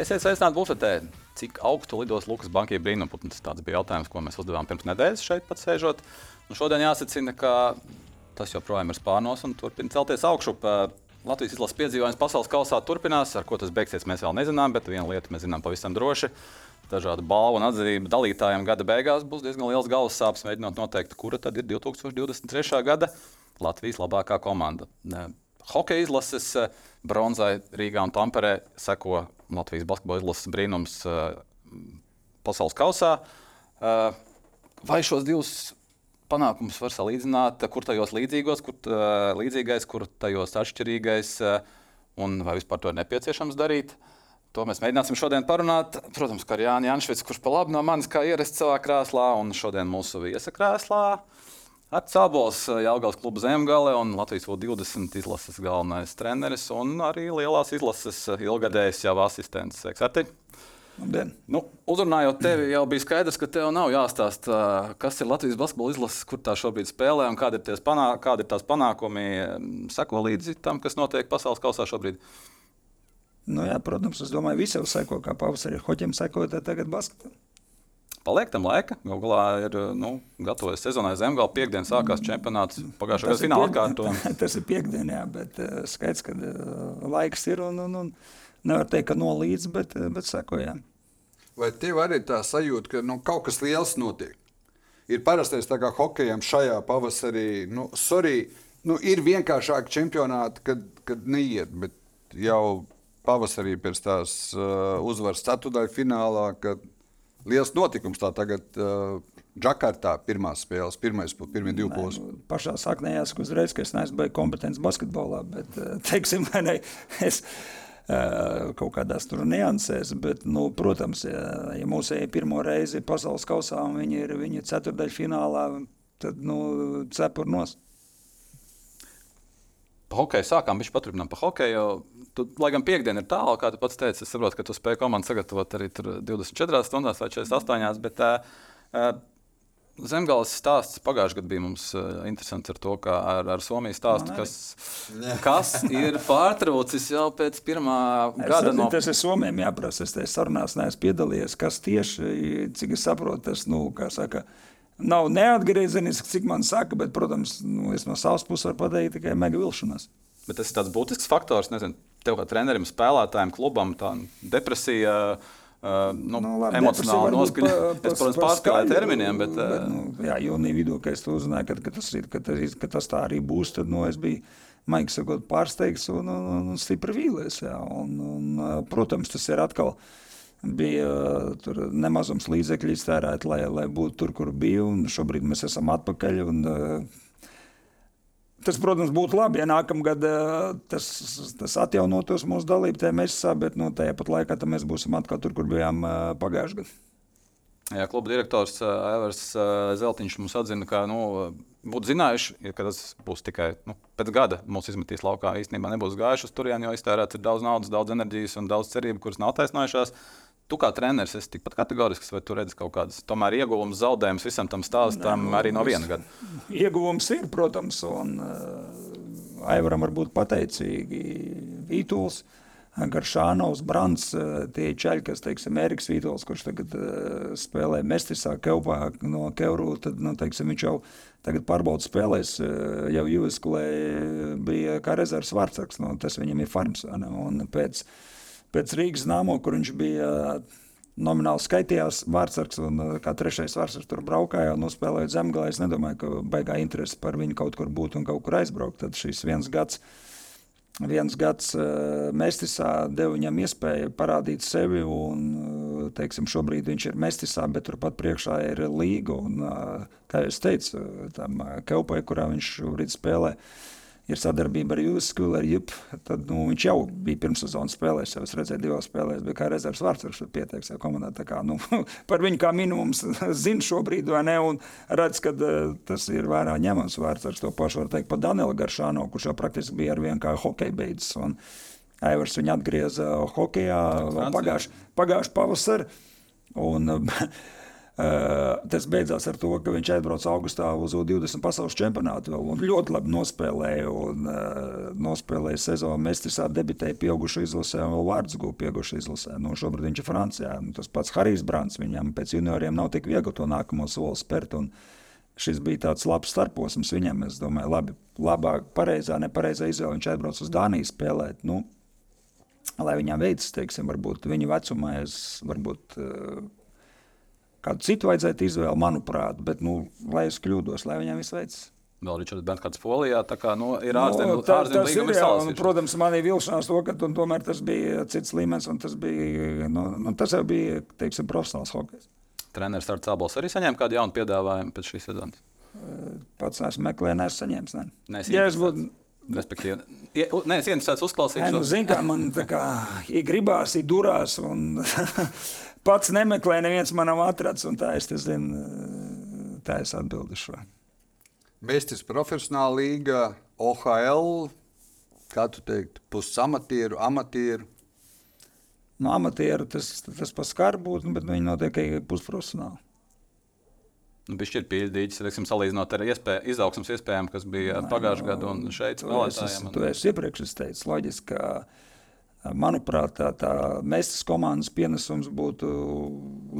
Esiet sveicināti bufetē. Cik augstu lidos Lukas Bankas brīnumputns? Tas bija jautājums, ko mēs uzdevām pirms nedēļas šeit pat sēžot. Un šodien jāsacina, ka tas joprojām ir spārnos un turpina celties augšup. Latvijas izlases piedzīvojums pasaules kausā turpinās. Ar ko tas beigsies, mēs vēl nezinām, bet viena lieta mēs zinām pavisam droši. Dažādu balvu un atzīmību dalītājiem gada beigās būs diezgan liels galvas sāpes, mēģinot noteikt, kura tad ir 2023. gada Latvijas labākā komanda. Hokeja izlases bronzai Rīgā un Tamperē seko Latvijas basketbola izlases brīnums pasaules kausā. Vai šos divus panākumus var salīdzināt, kur tajos līdzīgos, kur uh, līdzīgais, kur tajos atšķirīgais, uh, un vai vispār to ir nepieciešams darīt. To mēs mēģināsim šodien parunāt. Protams, kā ar Jānis Janšvits, kurš pa labi no manis kā ierasts savā krēslā, un šodien mūsu viesa krēslā. Ar Cēlonis, Jālgājas kluba zemgale un Latvijas U20 izlases galvenais treneris un arī lielās izlases ilgadējs jau asistents. Sveiki. Nu, uzrunājot tevi, jau bija skaidrs, ka tev nav jāstāsta, kas ir Latvijas basketbola izlase, kur tā šobrīd spēlē un kādi ir, panā, kādi ir tās panākumi. Seko līdzi tam, kas notiek pasaules kausā šobrīd. Nu, jā, protams, es domāju, visi jau seko, kā pavasarī hoķiem sekoja, tad tagad basketam. Paliek tam laika. Galu galā ir nu, gatavojas sezonai zemgala. Piektdien sākās čempionāts. Pagājušā gada fināla atkārtojums. Tas ir piekdienā, bet uh, skaidrs, ka uh, laiks ir un, un, un nevar teikt, ka nolīdz, bet, bet sekojām. Vai tev arī tā sajūta, ka nu, kaut kas liels notiek? Ir parastais tā kā hokejam šajā pavasarī, nu, sorry, nu, ir vienkāršāk čempionāti, kad, kad neiet, bet jau pavasarī pēc tās uh, uzvaras ceturdaļu finālā, kad liels notikums tā tagad. Uh, Džakartā pirmās spēles, pirmais, pirmie divi posmi. Nu, pašā sākumā jāsaka, uzreiz, ka es neesmu bijis kompetents basketbolā, bet, uh, teiksim, ne, es, kaut kādās tur niansēs. Bet, nu, protams, ja, ja mūsu ej pirmo reizi pasaules kausā un viņi ir viņa ceturdaļa finālā, tad nu, cepur nos. Pa hokeju sākām, viņš paturpinām pa hokeju. Tu, lai gan piekdiena ir tālu, kā tu pats teici, es saprotu, ka tu spēj komandu sagatavot arī 24 stundās vai 48, bet uh, Zemgājas stāsts pagājušajā gadā bija mums uh, interesants ar to, kā ar, ar Somijas stāstu, kas, kas ir pārtraucis jau pēc pirmā es gada. No... Tas ir Somijam jāprasa. Es tajā sarunās neesmu piedalījies. Kas tieši, cik es saprotu, tas, nu, kā saka, nav neatgriezeniski, cik man saka, bet, protams, nu, es no savas puses varu pateikt tikai mega vilšanās. Bet tas ir tāds būtisks faktors, nezinu, tev kā trenerim, spēlētājiem, klubam, tā depresija. Uh, Uh, nu, nu, labi, emocionāli pa, es, protams, pārspēlēju terminiem, bet. bet uh, nu, jā, jūnija vidū, kad es to uzzināju, ka, ka, tas ir, ka, tas, ka tas tā arī būs, tad nu, es biju. Maiks sakot, pārsteigts un, un, un stipri vīlies. Jā, un, un, protams, tas ir atkal bija nemazums līdzekļu iztērēt, lai, lai būtu tur, kur bija. Šobrīd mēs esam atpakaļ. Un, Tas, protams, būtu labi, ja nākamgad tas, tas atjaunotos mūsu dalību tajā mesā, bet nu, tajā pat laikā mēs būsim atkal tur, kur bijām pagājušajā gadā. Jā, kluba direktors Evers Zeltiņš mums atzina, ka nu, būtu zinājuši, ka tas būs tikai nu, pēc gada mūsu izmetīs laukā. Īstenībā nebūs gājuši uz turieni, jo iztērēts ir daudz naudas, daudz enerģijas un daudz cerību, kuras nav taisnojušās. Tu kā treneris esi tikpat kategorisks, vai tu redzi kaut kādas tomēr ieguvumus, zaudējumus visam tam stāstam Nē, arī no viena gada? Ieguvums ir, protams, un uh, Aivaram var būt pateicīgi Vītuls. Garšānovs, Brants, tie čaļi, kas, teiksim, Eriks Vītols, kurš tagad uh, spēlē Mestisā, Keupā no Keuru, tad, nu, teiksim, viņš jau tagad pārbauda spēlēs, jau Jūskulē bija kā rezerves vārdsargs, nu, tas viņam ir farms, un pēc uh, pēc Rīgas namo, kur viņš bija nomināli skaitījās vārdsargs un kā trešais vārdsargs tur braukāja un nospēlēja zemgalē. Es nedomāju, ka baigā interesi par viņu kaut kur būtu un kaut kur aizbraukt. Tad šis viens gads, viens gads Mestisā deva viņam iespēju parādīt sevi un, teiksim, šobrīd viņš ir Mestisā, bet turpat priekšā ir līga un, kā jau es teicu, tam Keupai, kurā viņš šobrīd spēlē, ir sadarbība ar Jūsu ar Jupu. Tad nu, viņš jau bija pirmssezonas spēlēs, jau es redzēju, divās spēlēs, bet kā rezerves vārds jau komandā. Kā, nu, par viņu kā minimums zina šobrīd, vai ne? Un redz, ka uh, tas ir vērā ņemams vārds. Ar to pašu var teikt par Danielu Garšāno, kurš jau praktiski bija ar vienu kā hokeja beidzis. Un Aivars viņu atgrieza hokejā pagājušā pagājuš pavasarī. Un, Uh, tas beidzās ar to, ka viņš aizbrauca augustā uz 20 pasaules čempionātu un ļoti labi nospēlēja. Un, uh, nospēlēja sezonu Mestrisā, debitēja pieaugušu izlasē un vēl vārds guva pieaugušu izlasē. Nu, šobrīd viņš ir Francijā. Nu, tas pats Harijs Brants, viņam pēc junioriem nav tik viegli to nākamo soli spērt. Un, Šis bija tāds labs starposms viņam. Es domāju, labi, labāk, pareizā, nepareizā izvēle. Viņš aizbrauca uz Dāniju spēlēt. Nu, lai viņam veicas, teiksim, varbūt viņa vecumā, es varbūt uh, Kādu citu vajadzētu izvēlēt, manuprāt, bet, nu, lai es kļūdos, lai viņam viss veicas. Vēl Ričards Benkārts Polijā, tā kā nu, ir ārzemju no, tā, līguma ir. Protams, man ir vilšanās to, ka tu, tomēr tas bija cits līmenis, un tas bija, nu, nu, tas jau bija, teiksim, profesionāls hokejs. Treneris ar Cābols arī saņēma kādu jaunu piedāvājumu pēc šīs sezonas? Pats esmu meklējis, neesmu saņēmis. Ne. Nes, ja es būtu Respektīvi, nē, es interesēts uzklausīt. Nu, Zini, kā man tā kā ir gribās, ir durās, un pats nemeklē, neviens manam atrads, un tā es, zinu, tā es atbildušu. Mēstis profesionāla līga, OHL, kā tu teiktu, pusamatieru, amatieru? No nu, amatieru tas, tas paskar būtu, bet viņi notiek pusprofesionāli. Nu, Viņš ir pildījis, teiksim, salīdzinot ar iespēj, izaugsmas iespējām, kas bija pagājušajā gadā un šeit spēlētājiem. To es iepriekš es teicu, loģiski, ka manuprāt, tā, tā mestas komandas pienesums būtu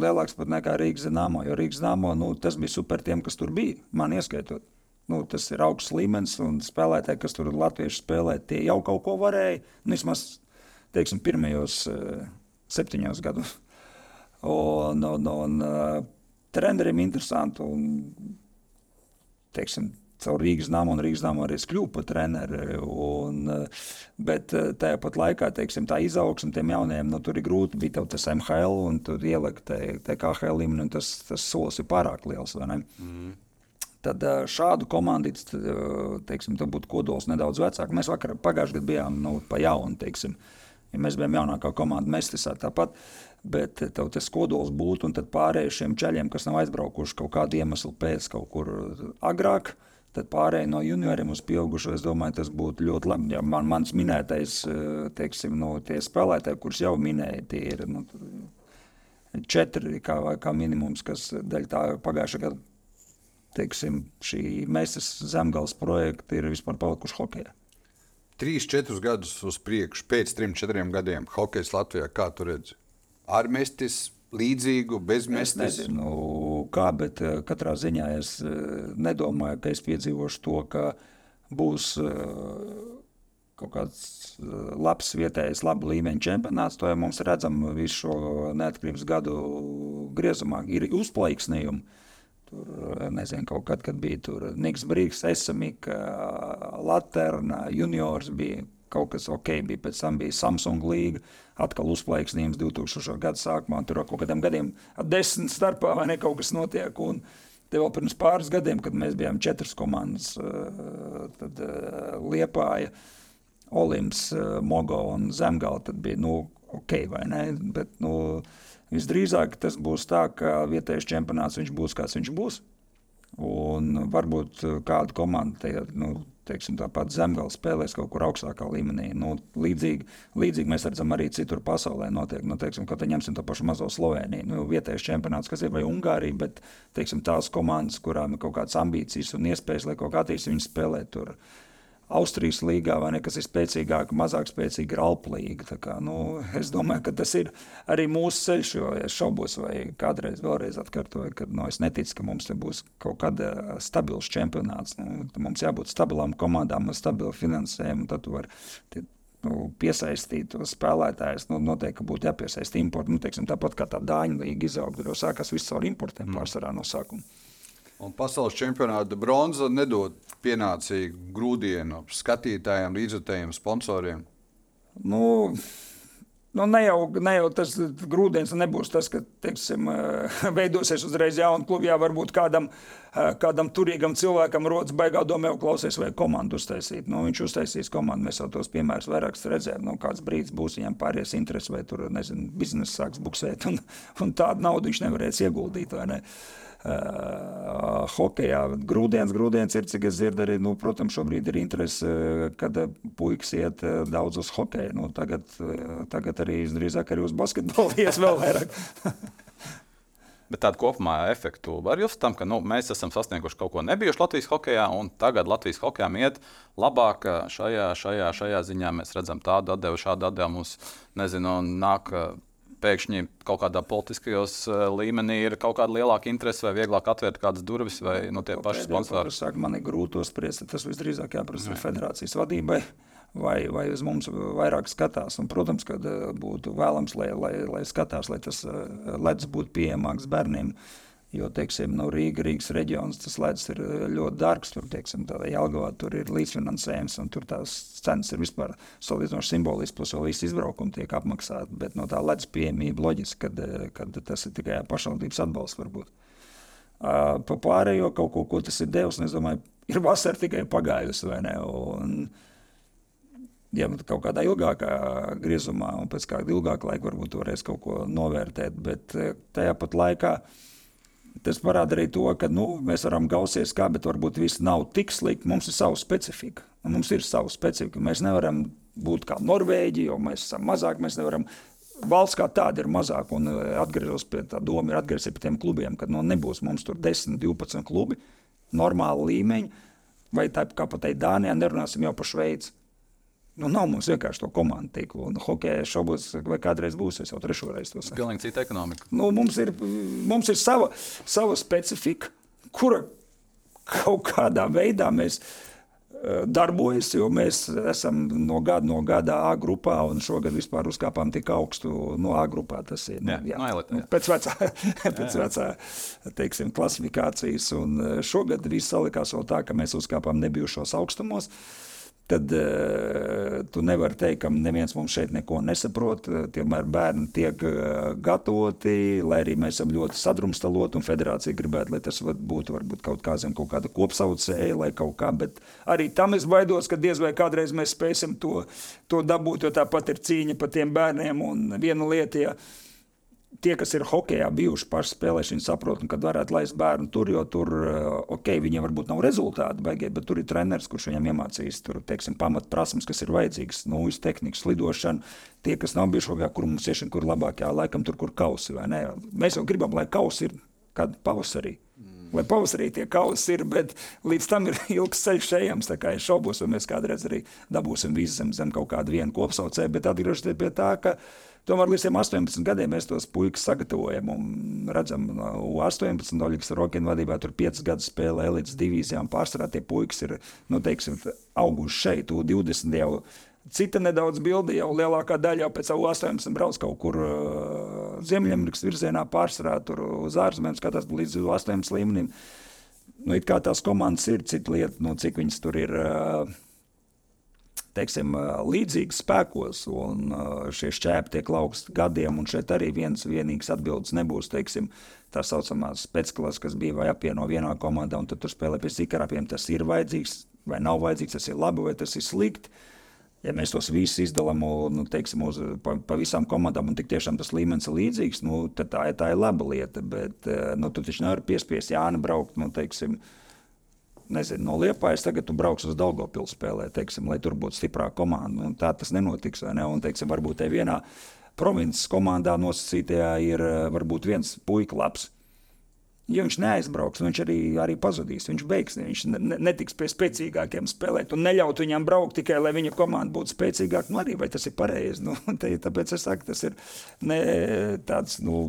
lielāks pat nekā Rīgas zināmo, jo Rīgas zināmo, nu, tas bija super tiem, kas tur bija, man ieskaitot. Nu, tas ir augsts līmenis, un spēlētāji, kas tur latvieši spēlē, tie jau kaut ko varēja. Nu, vismaz, teiksim, pirmajos uh, septiņos gados. Un, un, un, uh, treneriem interesanti. Un, teiksim, caur Rīgas namu un Rīgas namu arī es kļuvu par treneri. Un, bet eh, tajā pat laikā teiksim, tā izaugsme tiem jaunajiem, nu, tur ir grūti. Bija tas MHL un tur ielikt te KHL līmenī, un tas, tas solis ir pārāk liels. Mm. Tad eh, šādu komandu, eh, teiksim, tad būtu kodols nedaudz vecāks. Mēs vakar, pagājušajā gadā bijām nu, pa jaunu. Teiksim. Ja mēs bijām jaunākā komanda, mēs tas tāpat. Bet tev tas kodols būtu, un tad pārējiem šiem ceļiem, kas nav aizbraukuši kaut kādu iemeslu pēc kaut kur agrāk, tad pārējai no junioriem uz pieaugušo, es domāju, tas būtu ļoti labi. Ja man, mans minētais, teiksim, no tie spēlētāji, kurus jau minēja, tie ir nu, četri kā, kā minimums, kas dēļ tā pagājušā gada, teiksim, šī Mēsas zemgals projekta ir vispār palikuši hokejā. Trīs, četrus gadus uz priekšu, pēc trim, četriem gadiem, hokejs Latvijā, kā tu redzi? ar mestis, līdzīgu, bez mestis? Es nezinu, kā, bet eh, katrā ziņā es eh, nedomāju, ka es piedzīvošu to, ka būs eh, kaut kāds labs vietējais, laba līmeņa čempionāts. To jau mums redzam visu šo neatkarības gadu griezumā. Ir uzplaiksnījumi. Tur, nezinu, kaut kad, kad bija Niks Brīgs, Esamika, Laterna, juniors bija kaut kas ok, bija pēc tam bija Samsung līga, atkal uzplaiksnījums 2000. gada sākumā, tur kaut kādiem gadiem desmit starpā vai ne kaut kas notiek. Un, Te vēl pirms pāris gadiem, kad mēs bijām četras komandas, eh, tad eh, Liepāja, Olimps, eh, Mogo un Zemgala, tad bija, nu, ok, vai ne, bet, nu, visdrīzāk tas būs tā, ka vietējais čempionāts viņš būs, kāds viņš būs, un varbūt kāda komanda te, nu, teiksim, tāpat zemgala spēlēs kaut kur augstākā līmenī. Nu, līdzīgi, līdzīgi mēs redzam arī citur pasaulē. Notiek, nu, teiksim, kad ņemsim to pašu mazo Sloveniju, nu, vietējais čempionāts, kas ir vai Ungārija, bet teiksim, tās komandas, kurām ir kaut kādas ambīcijas un iespējas, lai kaut kā attīstītu, viņas spēlē tur. Austrijas līgā, vai ne, kas ir spēcīgāka, mazāk spēcīga ir Alpu līga. Kā, nu, es domāju, ka tas ir arī mūsu ceļš, jo es šaubos, vai kādreiz vēlreiz atkārtoju, ka nu, es neticu, ka mums būs kaut kāda stabils čempionāts. Nu, mums jābūt stabilām komandām, stabilu finansējumu, tad tu vari nu, piesaistīt spēlētājus. Nu, noteikti būtu jāpiesaist importu. Nu, teiksim, tāpat kā tā dāņu līga izauga, jau sākās viss ar importiem mm. pārsvarā no sākuma. Un pasaules čempionāta bronza nedod pienācīgu grūdienu skatītājiem, līdzekļiem, sponsoriem. Nu, Nu, ne, jau, ne jau tas grūdienis nebūs tas, ka teiksim, veidosies uzreiz jauna kluba. Jā, varbūt kādam, kādam turīgam cilvēkam rodas baigā doma, jau klausies, vai komandu uztaisīt. Nu, viņš uztaisīs komandu, mēs jau tos piemērus vairāk redzējām. Nu, kāds brīdis būs viņam pāries interesi, vai tur nezinu, biznesa sāks buksēt, un, un tādu naudu viņš nevarēs ieguldīt. Ne? Uh, Uh, hokejā grūdienis, grūdienis ir, cik es dzirdu, arī, nu, protams, šobrīd ir interese, kad puikas iet daudz uz hokeju. Nu, tagad, tagad arī drīzāk arī uz basketbolu ies vēl vairāk. Bet tādu kopumā efektu var just tam, ka nu, mēs esam sasnieguši kaut ko nebijuši Latvijas hokeja, un tagad Latvijas hokejām iet labāk šajā, šajā, šajā ziņā. Mēs redzam tādu atdevu, šādu atdevu mums, nezinu, nāk pēkšņi kaut kādā politiskajos līmenī ir kaut kāda lielāka interese vai vieglāk atvērt kādas durvis vai nu, tie paši sponsori. Man ir grūti spriest, tas visdrīzāk jāprasa federācijas vadībai vai, vai uz mums vairāk skatās. Un, protams, ka eh, būtu vēlams, lai, lai, lai skatās, lai tas eh, ledus būtu pieejamāks bērniem. Jo, teiksim, no Rīga, Rīgas reģions tas ledus ir eh, ļoti dārgs. Tur, teiksim, Jelgavā, tur ir līdzfinansējums, un tur tās cenas ir vispār salīdzinoši simbolisks, plus vēl viss izbraukums tiek apmaksāts. Bet no tā ledus pieejamība loģiski, kad, kad tas ir tikai pašvaldības atbalsts varbūt. Uh, pa pārējo kaut ko, ko tas ir devis, es domāju, ir vasara tikai pagājusi, vai ne? Un, uh, ja kaut kādā ilgākā griezumā, un pēc kāda ilgāka laika varbūt varēs kaut ko novērtēt. Bet eh, tajā pat laikā tas parāda arī to, ka nu, mēs varam gausties kā, bet varbūt viss nav tik slikti. Mums ir sava specifika. Mums ir sava specifika. Mēs nevaram būt kā Norvēģi, jo mēs esam mazāk. Mēs nevaram valsts kā tāda ir mazāka. Un eh, atgriezos pie tā doma, ir atgriezties pie tiem klubiem, kad nu, nebūs mums tur 10, 12 klubi, normāla līmeņa. Vai tā kā pat teikt, Dānijā nerunāsim jau par Šveici. Nu, nav mums vienkārši to komandu tīklu. Un hokeja šaubos, vai kādreiz būs. Es jau trešo reizi to saku. Pilnīgi cita ekonomika. Nu, mums, ir, mums ir sava, sava specifika, kura kaut kādā veidā mēs uh, darbojas, jo mēs esam no gada, no gada A grupā, un šogad vispār uzkāpām tik augstu no A grupā. Tas ir nu, jā, jā, no elita, jā. Nu, pēc vecā, pēc vecā teiksim, klasifikācijas, un šogad viss salikās vēl tā, ka mēs uzkāpām nebijušos augstumos. Uh, tad uh, tu nevari teikt, ka neviens mums šeit neko nesaprot. Tomēr bērni tiek uh, gatavoti, lai arī mēs esam ļoti sadrumstaloti un federācija gribētu, lai tas būtu varbūt kaut, kā, zem, kaut kāda kopsaucēja vai kaut kā. Bet arī tam es baidos, ka diez vai kādreiz mēs spēsim to, to dabūt, jo tāpat ir cīņa par tiem bērniem un viena lieta. Ja, tie, kas ir hokeja bijuši paši spēlējuši, viņi saprot, kad varētu laist bērnu tur, jo tur, eh, ok, viņiem varbūt nav rezultāti beigie, bet tur ir treneris, kurš viņam iemācīs tur, teiksim, pamatprasmes, kas ir vajadzīgas, nu, uz tehnikas, lidošanu. Tie, kas nav bijuši hokeja, kur mums iešana, kur labākajā, laikam tur, kur kausi, vai ne? Mēs jau gribam, lai kausi ir kādu pavasarī. Mm. Lai pavasarī tie kausi ir, bet līdz tam ir ilgs ceļš ejams. Es šaubos, vai mēs kādreiz arī dabūsim visu zem, zem kaut kādu vienu kopsaucēju, bet atgriežoties pie tā, ka Tomēr līdz 18 gadiem mēs tos puikas sagatavojam un redzam, ka no 18 Oļegas Rokina vadībā tur 5 gadus spēlē elites divīzijām. Pārsvarā tie puikas ir nu, teiksim, auguši šeit, 20 jau. Cita nedaudz bilde jau lielākā daļa jau pēc 18 brauc kaut kur uh, Ziemeļamerikas virzienā, pārsvarā tur uz ārzemēm, skatās līdz 18 līmenim. Nu, it kā tās komandas ir, cita lieta, nu, cik viņas tur ir. Uh, teiksim, līdzīgas spēkos, un šie šķēpi tiek laukti gadiem, un šeit arī viens vienīgs atbildes nebūs, teiksim, tā saucamās spēcklases, kas bija vai apvieno vienā komandā, un tad tur spēlē pie sikarapiem, tas ir vajadzīgs vai nav vajadzīgs, tas ir labi vai tas ir slikti. Ja mēs tos visus izdalām nu, teiksim, uz, pa, pa visām komandām, un tiešām tas līmenis ir līdzīgs, nu, tad tā, tā ir laba lieta. Bet nu, tu taču nevari piespiest Jānu braukt. Nu, teiksim, uh, nezinu, no Liepājas tagad tu brauks uz Daugopils spēlē, teiksim, lai tur būtu stiprāka komanda. Un tā tas nenotiks, vai ne? Un, teiksim, varbūt te vienā provinces komandā nosacītajā ir eh, varbūt viens puika labs. Ja viņš neaizbrauks, viņš arī, arī pazudīs. Viņš beigs, viņš ne, netiks pie spēcīgākiem spēlēt un neļaut viņam braukt tikai, lai viņa komanda būtu spēcīgāka. Nu, arī vai tas ir pareizi? Nu, te, tāpēc es saku, tas ir ne, tāds, nu,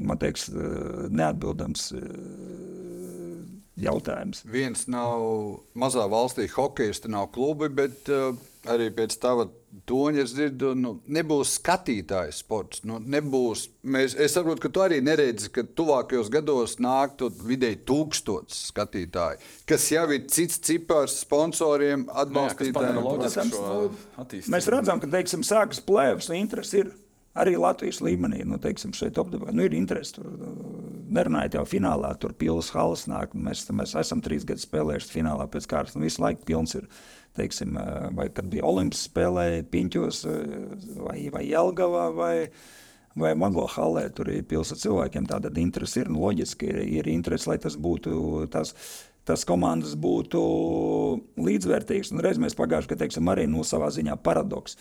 man liekas, eh, neatbildams eh, jautājums. Viens nav mazā valstī hokeja, nav klubi, bet uh, arī pēc tava toņa es dzirdu, nu, nebūs skatītājs sports. Nu, nebūs, mēs, es saprotu, ka tu arī neredzi, ka tuvākajos gados nāktu vidēji tūkstots skatītāji, kas jau ir cits cipars sponsoriem, atbalstītājiem. Mēs redzam, ka, teiksim, sākas plēvas, interesi ir arī Latvijas līmenī. Nu, teiksim, šeit apdevā, nu, ir interesi. Tur, nerunājot jau finālā, tur pilnas halas nāk. Mēs, mēs esam trīs gadus spēlējuši finālā pēc kārtas. Nu, visu laiku pilns ir. Teiksim, vai kad bija Olimps spēlēja Piņķos vai, vai Jelgavā vai, vai Maglo halē, tur ir pilns ar cilvēkiem. Tāda interese ir, nu, loģiski ir, ir interese, lai tas būtu tas tas komandas būtu līdzvērtīgs. Un reiz mēs pagājušajā gadā, teiksim, arī nu, savā ziņā paradoks.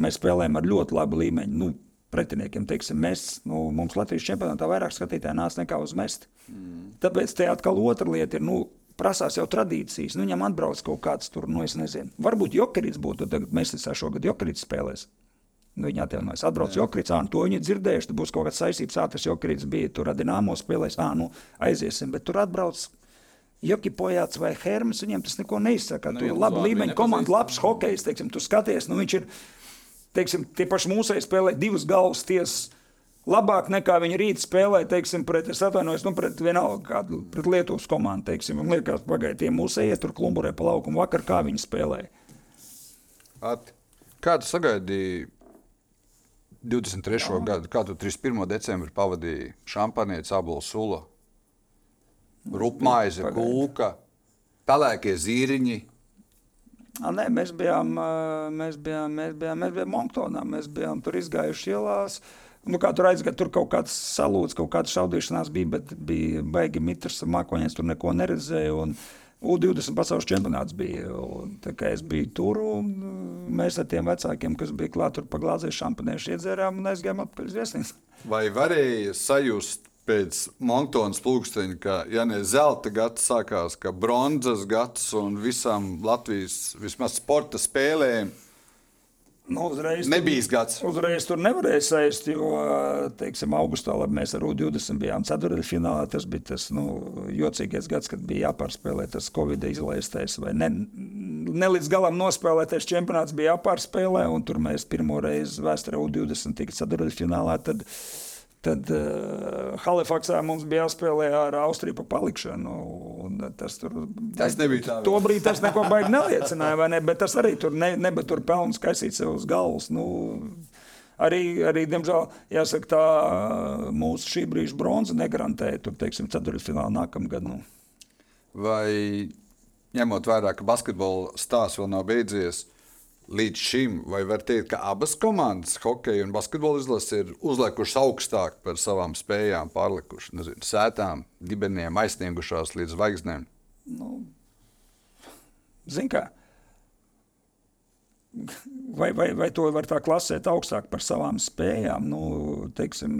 Mēs spēlējam ar ļoti labu līmeņu. Nu, pretiniekiem. Teiksim, mēs, nu, mums Latvijas čempionātā vairāk skatītāji nāca nekā uz mest. Mm. Tāpēc te atkal otra lieta ir. Nu, Prasās jau tradīcijas. Nu, viņam atbrauc kaut kāds tur, nu, es nezinu. Varbūt Jokerits būtu, tad mēs esam šogad Jokerits spēlēs. Nu, viņa atvainojas, atbrauc Jokrits, ah, to viņi dzirdējuši, tur būs kaut kāds saistības, tas Jokrits bija, tur Adināmo spēlēs, ah, nu, aiziesim, bet tur atbrauc Joki Pojāts vai Hermes, viņiem tas neko neizsaka. Nu, tur ir laba līmeņa komanda, labs hokejs, teiksim, tu skaties, nu, viņš ir, teiksim, tie paši mūsēji spēlē divas galvas tiesas labāk nekā viņi rīt spēlē, teiksim, pret, es atvainojos, nu, pret vienalga kādu, pret Lietuvas komandu, teiksim, un liekas, pagaid, tie mūsu iet tur klumburē pa laukumu vakar, kā viņi spēlēja. At, kā tu sagaidīji 23. Jā. gadu, kā tu 31. decembrī pavadīji šampanietes, abulu sula, rupmaize, kūka, pelēkie zīriņi, A, nē, mēs bijām, mēs bijām, mēs bijām, mēs bijām Monktonā, mēs bijām tur izgājuši ielās. Nu, kā tur aizgāja, tur kaut kāds salūts, kaut kāda šaudīšanās bija, bet bija baigi mitrs, mākoņies tur neko neredzēja. Un, U20 pasaules čempionāts bija. Un, es biju tur, un mēs ar tiem vecākiem, kas bija klāt, tur paglāzēju šampaniešu iedzērām un aizgājām atpakaļ uz viesnīcu. Vai varēja sajust pēc Montonas plūksteņa, ka ja ne zelta gads sākās, ka bronzas gads un visam Latvijas vismaz sporta spēlēm. Nu, uzreiz nebija gads. Uzreiz tur nevarēja saist, jo, teiksim, augustā mēs ar U20 bijām ceturdaļfinālā. Tas bija tas nu, jocīgais gads, kad bija jāpārspēlē tas Covid izlaistais vai ne, ne līdz galam nospēlētais čempionāts bija jāpārspēlē, un tur mēs pirmo reizi vēsturē U20 tika ceturdaļfinālā. Tad, Tad uh, Halifaksā mums bija jāspēlē ar Austriju pa palikšanu. Tas, tur, tas nebija tā. Tobrīd tas neko baigi neliecināja, ne? bet tas arī tur ne, nebija tur pelns kaisīt sev uz galvas. Nu, arī, arī, diemžēl, jāsaka, tā mūsu šī brīža bronza negarantēja tur, teiksim, ceturtfinālā nākamgad. Nu. Vai ņemot vērā, ka basketbola stāsts vēl nav beidzies, līdz šim, vai var teikt, ka abas komandas, hokeja un basketbola izlase, ir uzliekušas augstāk par savām spējām, pārlikušas nezinu, sētām, dibeniem, aizsniegušās līdz zvaigznēm? Nu, Ziniet, kā. Vai, vai, vai to var tā klasēt augstāk par savām spējām? Nu, teiksim,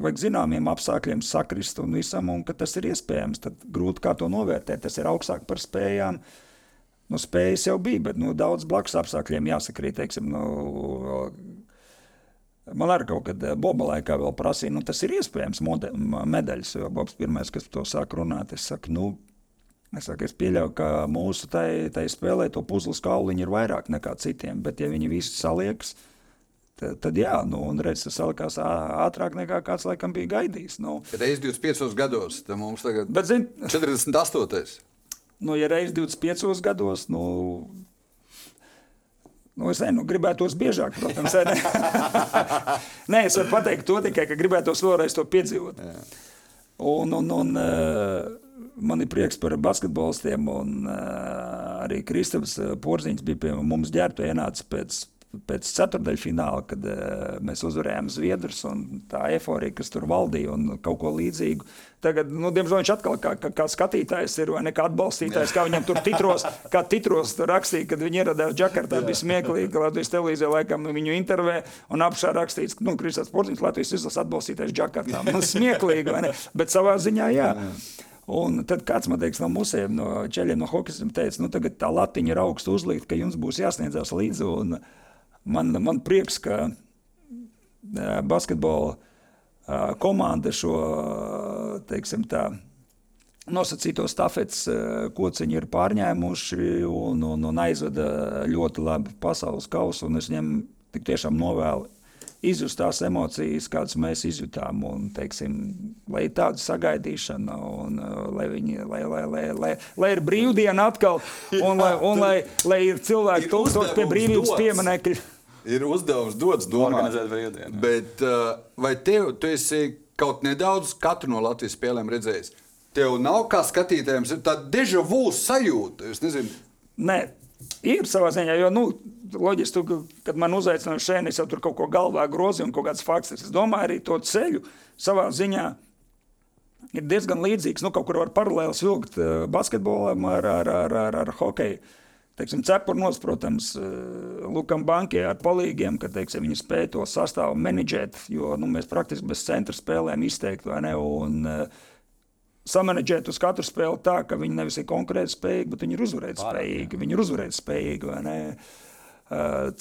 vajag zināmiem apstākļiem sakrist un visam, un ka tas ir iespējams. Tad grūti kā to novērtēt. Tas ir augstāk par spējām. Uh, Nu, spējas jau bija, bet nu, daudz blakus apstākļiem jāsakrīt. Teiksim, nu, Man arī kaut kad Boba laikā vēl prasīja, nu, tas ir iespējams mode, medaļas, jo Bobs pirmais, kas to sāk runāt, es saku, nu, es, saku, es pieļauju, ka mūsu tai, tai spēlē to puzles kauliņu ir vairāk nekā citiem, bet ja viņi visi saliekas, tad, tad jā, nu, un redz, tas salikās ātrāk nekā kāds laikam bija gaidījis. Nu. Es 25 gados, tad mums tagad zin, 48 nu, ja reiz 25 gados, nu, Nu, es nezinu, gribētos biežāk, protams. Ne? Nē, es varu pateikt to tikai, ka gribētos vēlreiz to piedzīvot. Jā. Un, un, un uh, man ir prieks par basketbolistiem, un uh, arī Kristofers Porziņš bija pie mums ģērbta ienācis pēc pēc ceturdaļfināla, kad uh, mēs uzvarējām Zviedrus un tā eforija, kas tur valdīja un kaut ko līdzīgu. Tagad, nu, diemžēl viņš atkal kā, kā, kā skatītājs ir vai ne kā atbalstītājs, kā viņam tur titros, kā titros tur rakstīja, kad viņi ieradās Džakartā, bija smieklīgi, ka Latvijas televīzija laikam viņu intervē un apšā rakstīts, nu, Kristās Porziņš Latvijas izlases atbalstītājs Džakartā. Nu, smieklīgi, vai ne? Bet savā ziņā, jā. Un tad kāds man teiks, no musēm, no ceļiem, no hokeja, teica, nu, tagad tā latiņa ir augstu uzlikt, ka jums būs jāsniedzās līdzi. Un, man, man prieks, ka basketbola komanda šo teiksim, tā, nosacīto stafetes kociņu ir pārņēmuši un, un, un aizveda ļoti labi pasaules kausu. Es viņiem tik tiešām novēlu izjust tās emocijas, kādas mēs izjutām. Un, teiksim, lai ir tāda sagaidīšana, un lai, viņi, lai, lai, lai, lai, lai ir brīvdiena atkal, un lai, un lai, lai ir cilvēki tūkstoši pie brīvības pieminekļa ir uzdevums dots domāt. Bet uh, vai tev, tu esi kaut nedaudz katru no Latvijas spēlēm redzējis? Tev nav kā skatītājiem tāda deja vu sajūta. Es nezinu. Nē, ir savā ziņā, jo, nu, loģiski, tu, kad man uzaicināja šeit, es jau tur kaut ko galvā grozīju un kaut kāds fakts. Es domāju, arī to ceļu savā ziņā ir diezgan līdzīgs. Nu, kaut kur var paralēli vilkt uh, basketbolam ar, ar, ar, ar, ar hokeju. Teiksim, cepurnos, protams, Lukam bankai ar palīgiem, ka teiksim, viņi spēj to sastāvu menedžēt, jo nu, mēs praktiski bez centra spēlēm izteikti, vai ne? Un, uh, samanģēt uz katru spēli tā, ka viņi nevis ir konkurētspējīgi, bet viņi ir uzvarētspējīgi. Viņi ir uzvarētspējīgi.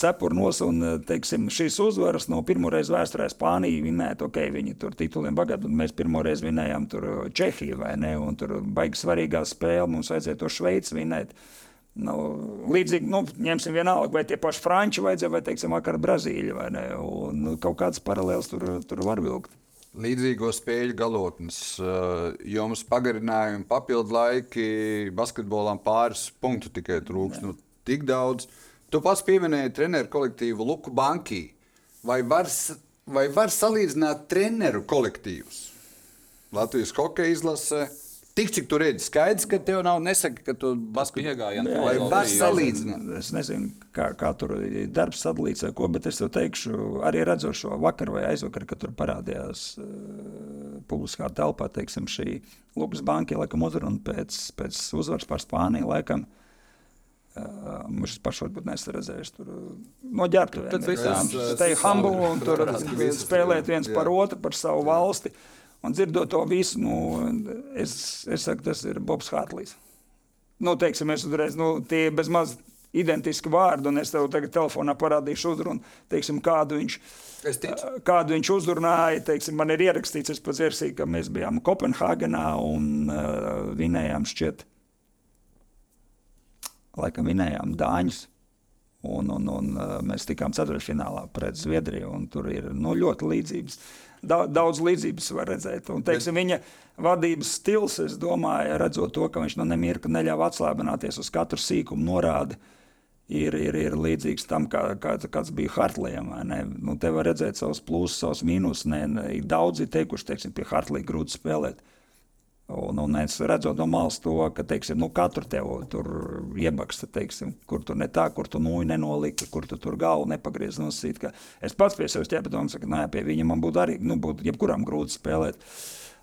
Cepurnos un teiksim, šīs uzvaras no pirmoreiz vēsturē Spānija vinēja, ok, viņi tur tituliem bagāti, un mēs pirmoreiz vinējām tur Čehiju, vai ne, un tur baigi svarīgā spēle, mums vajadzēja to Šveici vinēt. Nu, līdzīgi, nu, ņemsim vienalga, vai tie paši franči vajadzēja, vai, teiksim, vakar Brazīļa, vai ne, un nu, kaut kādas paralēlas tur, tur var vilkt līdzīgo spēļu galotnes. Eh, jums pagarinājumi, papildu laiki, basketbolam pāris punktu tikai trūks. Nu, tik daudz. Tu pats pieminēji treneru kolektīvu Luku Banki. Vai var, vai var salīdzināt treneru kolektīvus? Latvijas hokeja izlase Tik cik tu redzi, skaidrs, ka tev nav nesaka, ka tu basketbolā iegājies. Vai var salīdzināt? Es nezinu, kā, kā tur ir darbs sadalīts vai ko, bet es tev teikšu, arī redzot šo vakar vai aizvakar, kad tur parādījās uh, publiskā telpā, teiksim, šī Lukas banka, laikam uzruna pēc, pēc uzvaras par Spāniju, laikam. Uh, Viņš pats varbūt neesmu redzējis. Tur no ģērbtuvēm. Tad. Te ir humble un tur spēlēt viens par otru, par savu valsti. Uh, Un dzirdot to visu, nu, es, es saku, tas ir Bobs Hārtlīs. Nu, teiksim, es uzreiz, nu, tie ir bezmaz identiski vārdi, un es tev tagad telefonā parādīšu uzrunu, teiksim, kādu viņš, kādu viņš uzrunāja. Teiksim, man ir ierakstīts, es pats iersīju, ka mēs bijām Kopenhāgenā un uh, vinējām šķiet, laikam vinējām Dāņus. Un, un, un mēs tikām ceturtfinālā pret Zviedriju, un tur ir nu, ļoti līdzības. Uh, daudz līdzības var redzēt. Un, teiksim, viņa vadības stils, es domāju, redzot to, ka viņš no nemirka neļāva atslābināties uz katru sīkumu norādi. Ir, ir, ir līdzīgs tam, kā, kā, kāds bija Hartlīam. Nu, te var redzēt savus plusus, savus mīnusus. Daudzi teikuši, teiksim, pie Hartlīga grūti spēlēt. Un, un es redzu no malas to, ka teiksim, nu, katru tevi tur iebaksta, teiksim, kur tu ne tā, kur tu nūju nenolika, kur tu tur galvu nepagriez nosīt. Es pats pie sevis ķēpatu un saku, nē, pie viņa man būtu arī, nu, būtu jebkuram grūti spēlēt.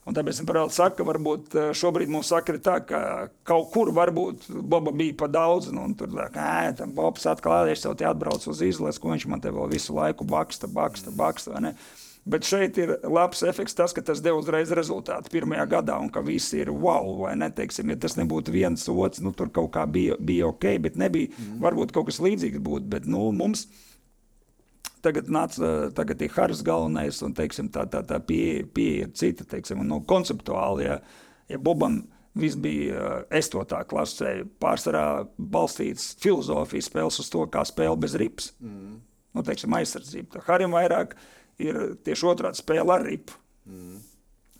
Un tāpēc es paralēli saku, ka varbūt eh, šobrīd mums saka tā, ka kaut kur varbūt Boba bija pa daudz, nu, un tur tā, ka, ē, tam Bobs atkal, es tev te atbraucu uz izlasi, ko viņš man te vēl visu laiku baksta, baksta, baksta, vai ne? Bet šeit ir labs efekts, tas, ka tas deva uzreiz rezultātu pirmajā gadā, un ka viss ir wow, vai ne? Teiksim, ja tas nebūtu viens otrs, nu tur kaut kā bija, bija ok, bet nebija, mm. varbūt kaut kas līdzīgs būtu. Bet nu, mums tagad, nāc, tagad ir Haris galvenais, un teiksim, tā, tā, tā pieeja pie ir cita, teiksim, un, nu, konceptuāli, ja, ja Bobam viss bija es to tā klasēju, pārsvarā balstīts filozofijas spēles uz to, kā spēle bez rips. Mm. Nu, teiksim, aizsardzība. Harim vairāk ir tieši otrādi spēle ar ripu. Mm.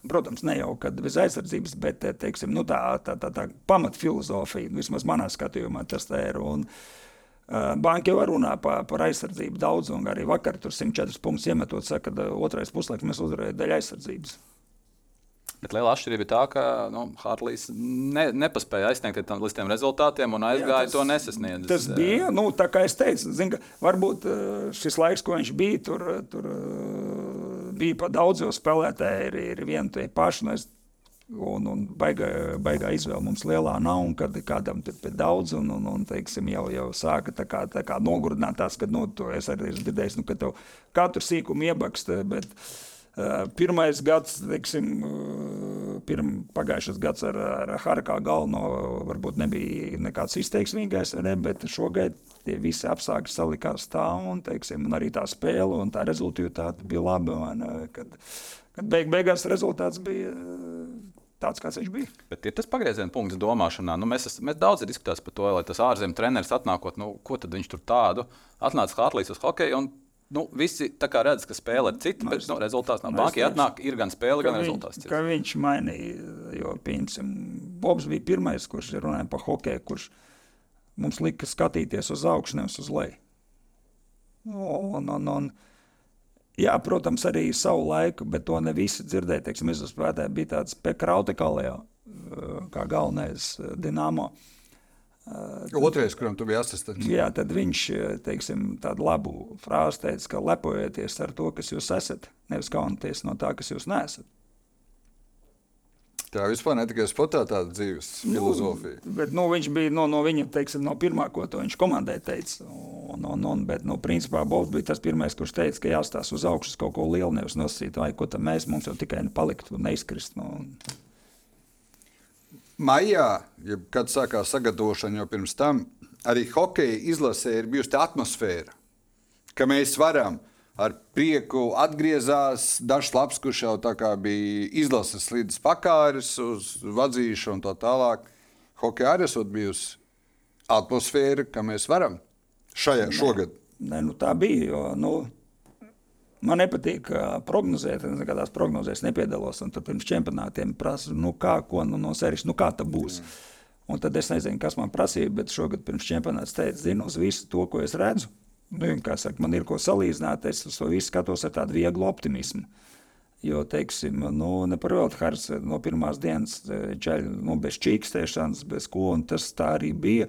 Protams, ne jau bez aizsardzības, bet teiksim, nu, tā, tā, tā, tā pamatfilozofija, vismaz manā skatījumā, tas ir. Un, uh, Banka jau runā par, par aizsardzību daudz, un arī vakar tur 104 punktus iemetot, saka, ka otrais puslaiks mēs uzvarējām daļu aizsardzības. Bet liela atšķirība ir tā, ka nu, Hartlīs ne, nepaspēja aizsniegt līdz tiem rezultātiem un aizgāja Jā, tas, to nesasniedzis. Tas bija, nu, tā kā es teicu, zin, varbūt šis laiks, ko viņš bija, tur, tur bija pa daudz, jo spēlētāji ir, ir vieni tie paši. Nu, un, un baigā, baigā izvēle mums lielā nav, un kad kādam ir pie daudz, un, un, un teiksim, jau, jau sāka tā kā, tā kā nogurdināt tās, ka, nu, to es arī esmu dzirdējis, nu, ka tev katru sīkumu iebakst, bet, uh, Eh, pirmais gads, teiksim, eh, pirm, pagājušais gads ar, ar Harkā galveno varbūt nebija nekāds izteiksmīgais, ne, bet šogad tie visi apstākļi salikās tā, un, teiksim, un arī tā spēle un tā rezultāti bija labi. Un, kad, kad beig, beigās rezultāts bija eh, tāds, kāds viņš bija. Bet ir tas pagrieziena punkts domāšanā. Nu, mēs, mēs daudz diskutējām par to, lai tas ārzemju treneris atnākot, nu, ko tad viņš tur tādu atnāca Hartlīs uz hokeju. Nu, visi redz, ka spēle ir cita, bet nu, rezultāts nav. Bankai atnāk, ir gan spēle, gan viņ, rezultāts. Kā viņš mainīja, jo, piemēram, Bobs bija pirmais, kurš runāja par hokeju, kurš mums lika skatīties uz augšu, nevis uz leju. Un, un, un, jā, protams, arī savu laiku, bet to ne visi dzirdēja. Teiksim, uzspēlēju, bija tāds Pekrautekalējā, kā galvenais Dinamo. Uh, Otrais, kuram tu biji asistents. Jā, tad viņš teiksim, tādu labu frāzi teica, ka lepojieties ar to, kas jūs esat, nevis kaunieties no tā, kas jūs neesat. Tā vispār ne tikai sportā tāda dzīves filozofija. Nu, bet, nu, viņš bija no, no viņa, teiksim, no pirmā, ko viņš komandai teica. Un, un, un, bet, nu, principā, Bobs bija tas pirmais, kurš teica, ka jāstāsta uz augšas kaut ko lielu, nevis nosacīt, vai ko tam mēs, mums jau tikai palikt un neizkrist. Nu, Maijā, ja kad sākās sagatavošana jau pirms tam, arī hokeja izlasē ir bijusi tā atmosfēra, ka mēs varam ar prieku atgriezās dažs labs, kurš jau tā kā bija izlases līdz pakāris uz vadzīšanu un tā tālāk. Hokeja arī esot bijusi atmosfēra, ka mēs varam šajā šogad. Nē, nu, tā bija. Jo, nu, man nepatīk uh, prognozēt, es nekādās prognozēs nepiedalos. Tad pirms čempionātiem prasa, nu, kā, ko nu, no sērijas, nu, kā tas būs. Mm. Un tad es nezinu, kas man prasīja, bet šogad pirms čempionāta teica, zinu uz visu to, ko es redzu. Nu, saka, man ir ko salīdzināt, es to visu skatos ar tādu vieglu optimismu. Jo, teiksim, nu, ne par velti Hārs no pirmās dienas ceļ nu, bez čīkstēšanas, bez ko, un tas tā arī bija.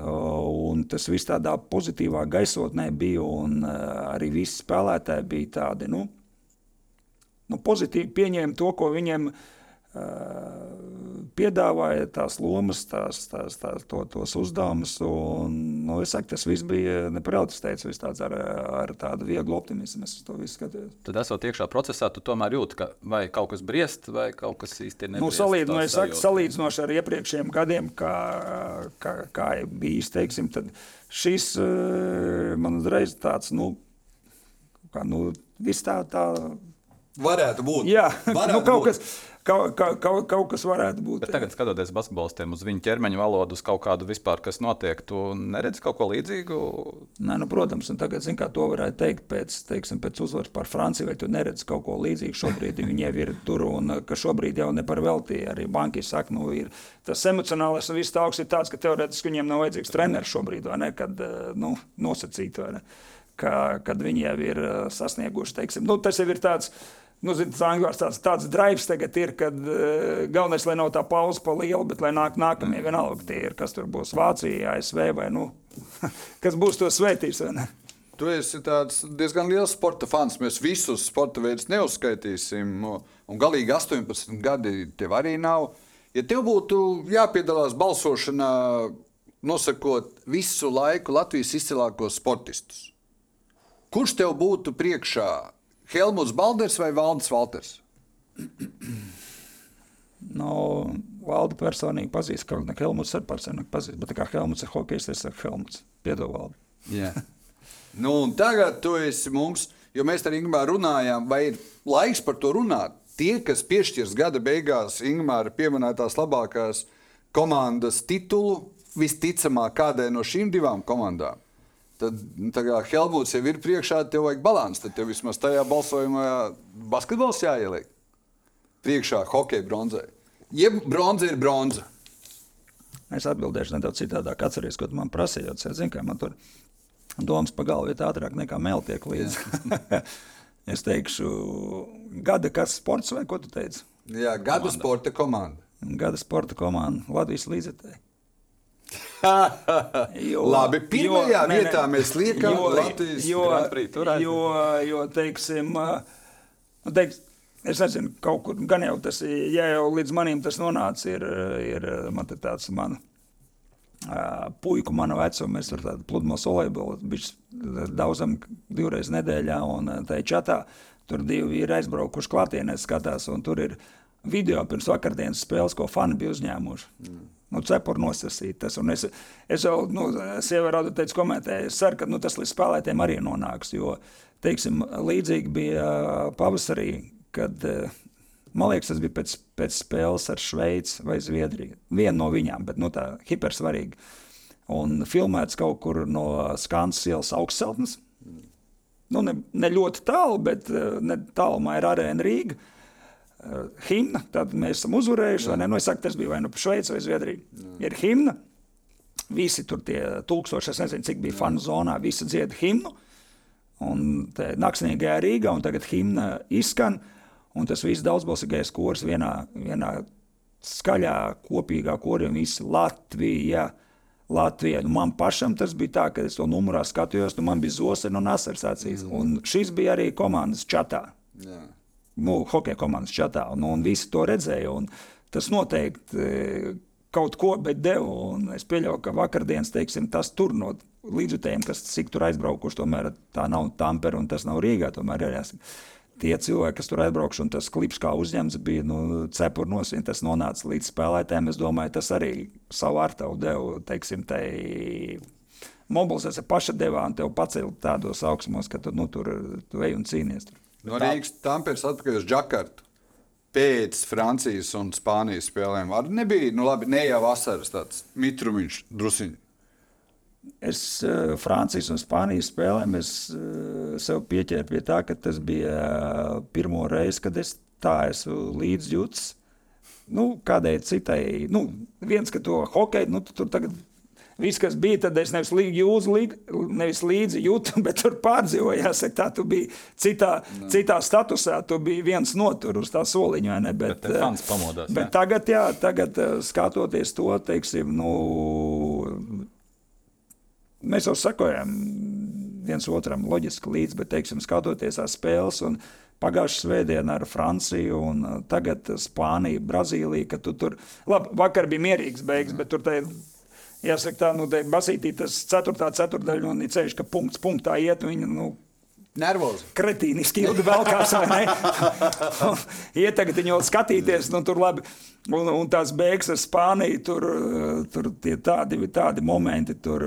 Un tas viss tādā pozitīvā gaisotnē bija, un arī visi spēlētāji bija tādi, nu, nu pozitīvi pieņēma to, ko viņiem ir piedāvāja tās lomas, tās, tās, tās, to, tos uzdevumus. Un, nu, es saku, tas viss bija neparādīts, teicu, tāds ar, ar tādu vieglu optimismu. Es to visu skatījos. Tad, esot iekšā procesā, tu tomēr jūti, ka vai kaut kas briest, vai kaut kas īsti nebriest. Nu, salīdz, nu, es saku, salīdzinoši ar iepriekšējiem gadiem, kā, kā, kā bijis, teiksim, tad šis man uzreiz tāds, nu, kā, nu, viss tā, tā. Varētu būt. Jā, Varētu nu, kaut būt. kas kaut, kaut, kaut, kaut kas varētu būt. Bet tagad, skatoties basketbolistiem uz viņu ķermeņa valodu, uz kaut kādu vispār, kas notiek, tu neredzi kaut ko līdzīgu? Nē, nu, protams, un tagad, zin, kā to varētu teikt pēc, teiksim, pēc uzvaras par Franciju, vai tu neredzi kaut ko līdzīgu šobrīd, viņi jau ir tur, un ka šobrīd jau ne par velti arī banki saka, nu, ir tas emocionālais un viss tā augsts ir tāds, ka teorētiski viņiem nav vajadzīgs treneris šobrīd, vai ne, kad, nu, nosacīt, vai ne, ka, kad viņi jau ir sasnieguši, teiksim, nu, tas jau ir tāds, Nu, zin, Angļos tāds, tāds drives tagad ir, kad uh, galvenais, lai nav tā pauze pa lielu, bet lai nāk nākamie vienalga tie ir, kas tur būs Vācija, ASV vai, nu, kas būs to svētīs, vai ne? Tu esi diezgan liels sporta fans. Mēs visus sporta veidus neuzskaitīsim. Un galīgi 18 gadi tev arī nav. Ja tev būtu jāpiedalās balsošanā, nosakot visu laiku Latvijas izcilākos sportistus, kurš tev būtu priekšā? Helmuts Balders vai Valdis Valters? No, Valdu personīgi pazīst, kā Helmuts arī personīgi pazīst, bet kā Helmuts ir hokejs, es saku Helmuts. Piedod, Valdu. Yeah. nu, tagad tu esi mums, jo mēs ar Ingūru runājām, vai ir laiks par to runāt. Tie, kas piešķirs gada beigās Ingūra pieminētās labākās komandas titulu, visticamāk kādai no šīm divām komandām Tad, nu, kā Helmuts jau ir priekšā, tev vajag balanci. Tad tev vismaz tajā balsojumā basketbols jāieliek. Priekšā hokeja bronzai. Jeb bronza ir bronza. Es atbildēšu nedaudz citādāk. Atcerieties, ko man prasīja. Zinu, kā man tur domas pa galvu ir ātrāk nekā mēl tiek līdzi. es teikšu, gada kas sports vai ko tu teici? Jā, gada komanda. sporta komanda. Gada sporta komanda Latvijas līdzekļi. jo, Labi, pirmajā jo, vietā ne, mēs liekam jo, Latvijas jo, jo, jo, teiksim, nu, teiks, es nezinu, kaut kur gan jau tas, ja jau līdz manim tas nonāca, ir, ir man tāds man. Puiku mana vecuma, mēs tur tādu pludmales volejbolu, bija daudzam divreiz nedēļā, un tajā čatā tur divi ir aizbraukuši klātienē skatās, un tur ir video pirms vakardienas spēles, ko fani bija uzņēmuši. Mm nu, cepuri nosasītas. Un es, es jau, nu, sieva rādu teicu, komentēju, es ceru, ka nu, tas līdz spēlētēm arī nonāks, jo, teiksim, līdzīgi bija pavasarī, kad, man liekas, tas bija pēc, pēc spēles ar Šveici vai Zviedriju. Viena no viņām, bet, nu, tā hipersvarīga. Un filmēts kaut kur no Skansas ielas augstceltnes. Nu, ne, ne ļoti tālu, bet ne tālumā ir arēna Rīga. Uh, himna. Tad mēs esam uzvarējuši. Nu, es saku, tas bija vai nu Šveice vai Zviedrija. Jā. Ir himna. Visi tur tie tūkstoši, es nezinu, cik bija fanu zonā, visi dzied himnu. Un naktsniegajā Rīgā, un tagad himna izskan. Un tas viss daudzbalsīgais kurs vienā, vienā skaļā, kopīgā korī, un visi Latvija. Latvijā. Nu, man pašam tas bija tā, ka es to numurā skatījos, nu, man bija zosena un asars acīs. Mm. Un šis bija arī komandas čatā. Jā nu, hokeja komandas čatā, un, un visi to redzēja. Tas noteikti e, kaut ko deva, un es pieļauju, ka vakardienas teiksim, tas tur no līdzjutējiem, kas cik tur aizbraukuši, tomēr tā nav Tampere un tas nav Rīgā. Tomēr ir jāsaka tie cilvēki, kas tur aizbraukuši, un tas klips kā uzņemts, bija nu, cepuri nosīm, tas nonāca līdz spēlētājiem. Es domāju, tas arī savu ar tevu devu, teiksim, tai mobilizēs paša devā un tev pacēla tādos augstumos, ka tu, nu, tur tu ej un cīnies. Tur. No Rīgas Tampērs atpakaļ uz Džakartu. Pēc Francijas un Spānijas spēlēm arī nebija, nu labi, ne jau vasaras tāds mitrumiņš drusciņš. Es uh, Francijas un Spānijas spēlēm es, uh, sev pieķēru pie tā, ka tas bija uh, pirmo reizi, kad es tā esmu līdzjūtis. Nu, kādai citai, nu, viens, ka to hokeju, nu, tu tur tagad Viss, kas bija, tad es nevis līdzi jūzu, nevis līdzi jūtu, bet tur pārdzīvojās. Tā tu biji citā, no. citā statusā, tu biji viens no tur uz tā soliņa. Ne, bet, bet, fans pamodās, bet jā. tagad, jā, tagad skatoties to, teiksim, nu, mēs jau sakojam viens otram loģiski līdzi, bet, teiksim, skatoties tās spēles un pagājušā svētdienā ar Franciju, un tagad Spāniju, Brazīliju, tu tur, labi, vakar bija mierīgs beigas, bet tur tā Jāsaka, tā, nu, basītī tas ceturtā ceturdaļa un ir ceļš, ka punkts punktā iet, viņa, nu, Nervozi. Kretīniski ilgi velkās, vai ne? Ietagad viņu skatīties, nu tur labi. Un, un tās beigas ar Spāniju, tur, tur tie tādi, tādi momenti, tur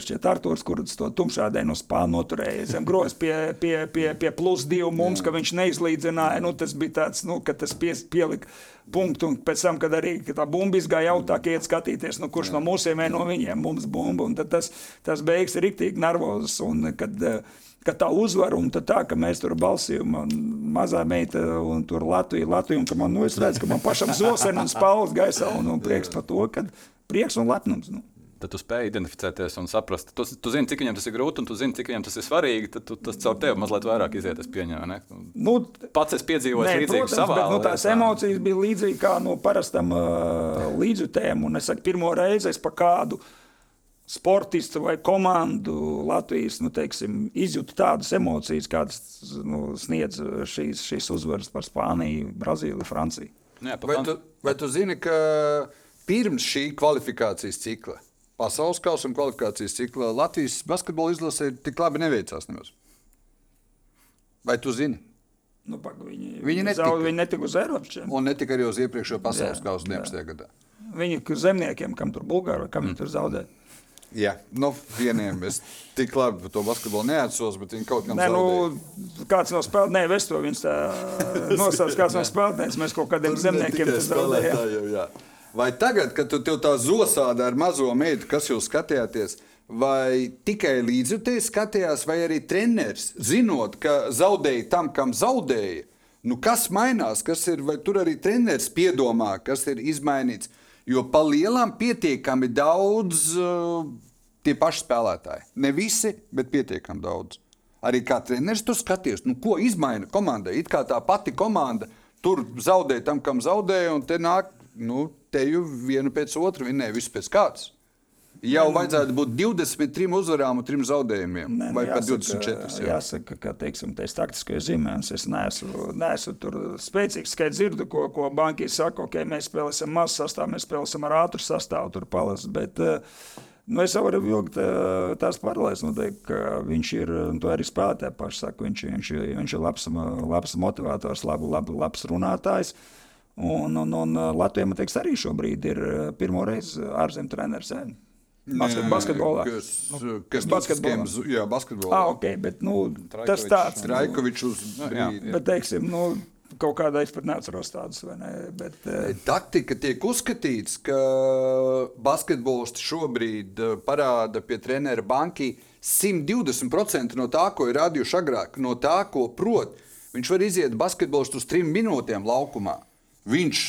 šķiet Artūrs, kurš to tumšādē no Spānijas noturēja. Zem groz pie, pie, pie, pie plus divu mums, ka viņš neizlīdzināja. Nu, tas bija tāds, nu, ka tas pie, pielika punktu, un pēc tam, kad arī tā bumba izgāja augstāk, iet skatīties, nu, kurš no mūsiem vai no viņiem mums bumba. Un tad tas, tas beigas ir riktīgi nervozas. Un, kad, uh, ka tā uzvara un tā, ka mēs tur balsījām, un mazā meita un tur Latvija, Latvija, un ka man, nu, es redzu, ka man pašam zosena un spaules gaisā, un, un prieks par to, ka prieks un lepnums. Nu. Tad tu spēj identificēties un saprast, tu, tu zini, cik viņam tas ir grūti, un tu zini, cik viņam tas ir svarīgi. Tad tu, tas caur tevi mazliet vairāk iziet, es pieņemu. Nu, Pats es piedzīvoju līdzīgu savā dzīvē. Nu, tās emocijas bija līdzīgas kā no parastam uh, līdzjutējam, un es saku, pirmo reizi es pa kādu uh, sportistu vai komandu Latvijas nu, teiksim, izjūta tādas emocijas, kādas nu, sniedz šīs, šīs uzvaras par Spāniju, Brazīliju, Franciju. Nu jā, vai, tu, vai tu zini, ka pirms šī kvalifikācijas cikla, pasaules kausa un kvalifikācijas cikla, Latvijas basketbola izlase tik labi neveicās nemaz? Vai tu zini? Nu, pak, viņi, viņi, netika, viņi netika uz Eiropas. Un netika arī uz iepriekšējo pasaules kausa 19. gadā. Viņi zemniekiem, kam tur Bulgāri, kam mm. viņi tur zaudēja. Jā, nu, vieniem es tik labi to basketbolu neatceros, bet viņi kaut kā tādu nu, kāds no spēlētājiem, ne Vesto, viņš tā nosauc, kāds no spēlētājiem, mēs kaut kādiem zemniekiem zaudējām. Vai tagad, kad tu tā zosāda ar mazo meitu, kas jūs skatījāties, vai tikai līdzjutēji skatījās, vai arī treneris, zinot, ka zaudēja tam, kam zaudēja, nu kas mainās, kas ir, vai tur arī treneris piedomā, kas ir izmainīts? Jo pa lielam pietiekami daudz uh, tie paši spēlētāji. Ne visi, bet pietiekami daudz. Arī kā treneris tur skaties, nu, ko izmaina komandai. It kā tā pati komanda tur zaudēja tam, kam zaudēja, un te nāk, nu, te jau vienu pēc otru vinnēja, visu pēc kārtas. Jau vajadzētu būt 23 uzvarām un 3 zaudējumiem. Nē, nu, vai pat 24. Jā. Jāsaka, ka teiksim, tas taktiskais zīmējums. Es neesmu, neesmu tur spēcīgs. Tikai dzirdu, ko, ko banki saka, ka okay, mēs spēlēsim mazu sastāvu, mēs spēlēsim ar ātru sastāvu, tur palas. Bet, Nu, es varu vilkt tās paralēlas, nu, teikt, ka viņš ir, to arī spēlētāji paši saka, viņš, viņš, viņš ir labs, labs motivators, labi, labi, labs runātājs. Un, un, un Latvijam, man teiks, arī šobrīd ir pirmo reizi ārzemju treneris. Basket, basketbolā. Kas, nu, kas basketbolā. Jā, basketbolā. Ah, ok, bet nu, tas tāds. Traikovičs uz nu, brīdi. Bet, teiksim, nu, kaut kādā es pat neatceros tādus. Ne, bet, uh... Taktika tiek uzskatīts, ka basketbolists šobrīd eh, parāda pie trenera banki 120% no tā, ko ir radījuši agrāk, no tā, ko prot. Viņš var iziet basketbolistu uz trim minūtēm laukumā. Viņš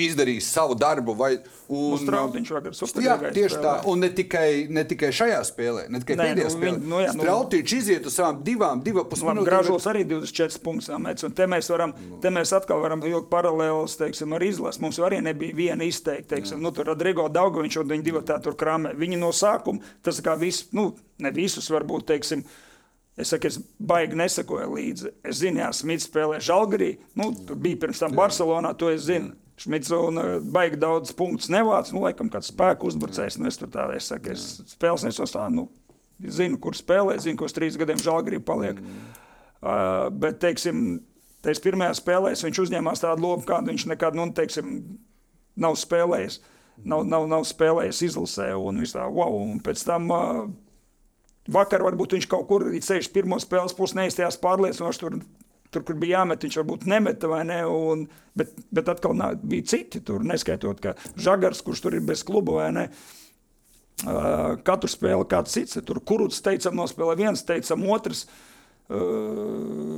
izdarījis savu darbu. Vai, un, Strautiņš vakar jā, tieši tā, un ne tikai, ne tikai šajā spēlē, ne tikai Nē, pēdējā nu, spēlē. Nu, jā, nu, Strautiņš iziet uz savām divām, divām pusminūtēm. Gražos arī 24 punktus samets, un te mēs varam, te mēs atkal varam vilkt paralēlus, teiksim, ar izlasi. Mums arī nebija viena izteikta, teiksim, nu, tur Rodrigo Daugoviņš un viņi divi tā tur kramē. Viņi no sākuma, tas kā viss, nu, ne visus varbūt, teiksim, Es saku, es baigi nesakoju līdzi. Es zinu, Jā, Smits spēlē Žalgarī. Nu, tur bija pirms tam Barcelonā, to es zinu. Šmits un uh, baigi daudz punktus nevāc. Nu, laikam, kāds spēku uzbrucējs. Nu, es tur tā, es saku, es spēles nesastāvu. Nu, zinu, kur spēlē, zinu, uz trīs gadiem Žalgarī paliek. Uh, bet, teiksim, Teiks, pirmajā spēlē viņš uzņēmās tādu lomu, kādu viņš nekad nu, teiksim, nav spēlējis. Nav, nav, nav spēlējis izlasē, un viņš tā, wow, un pēc tam uh, vakar varbūt viņš kaut kur ceļš pirmo spēles pusi neizstājās pārliecinoši. Tur, tur, kur bija jāmet, viņš varbūt nemeta vai ne. Un, bet, bet atkal nā, bija citi, tur neskaitot, ka Žagars, kurš tur ir bez kluba vai ne. Uh, katru spēli kāds cits. Tur kurus teicam, nospēlē viens, teicam, otrs. Uh,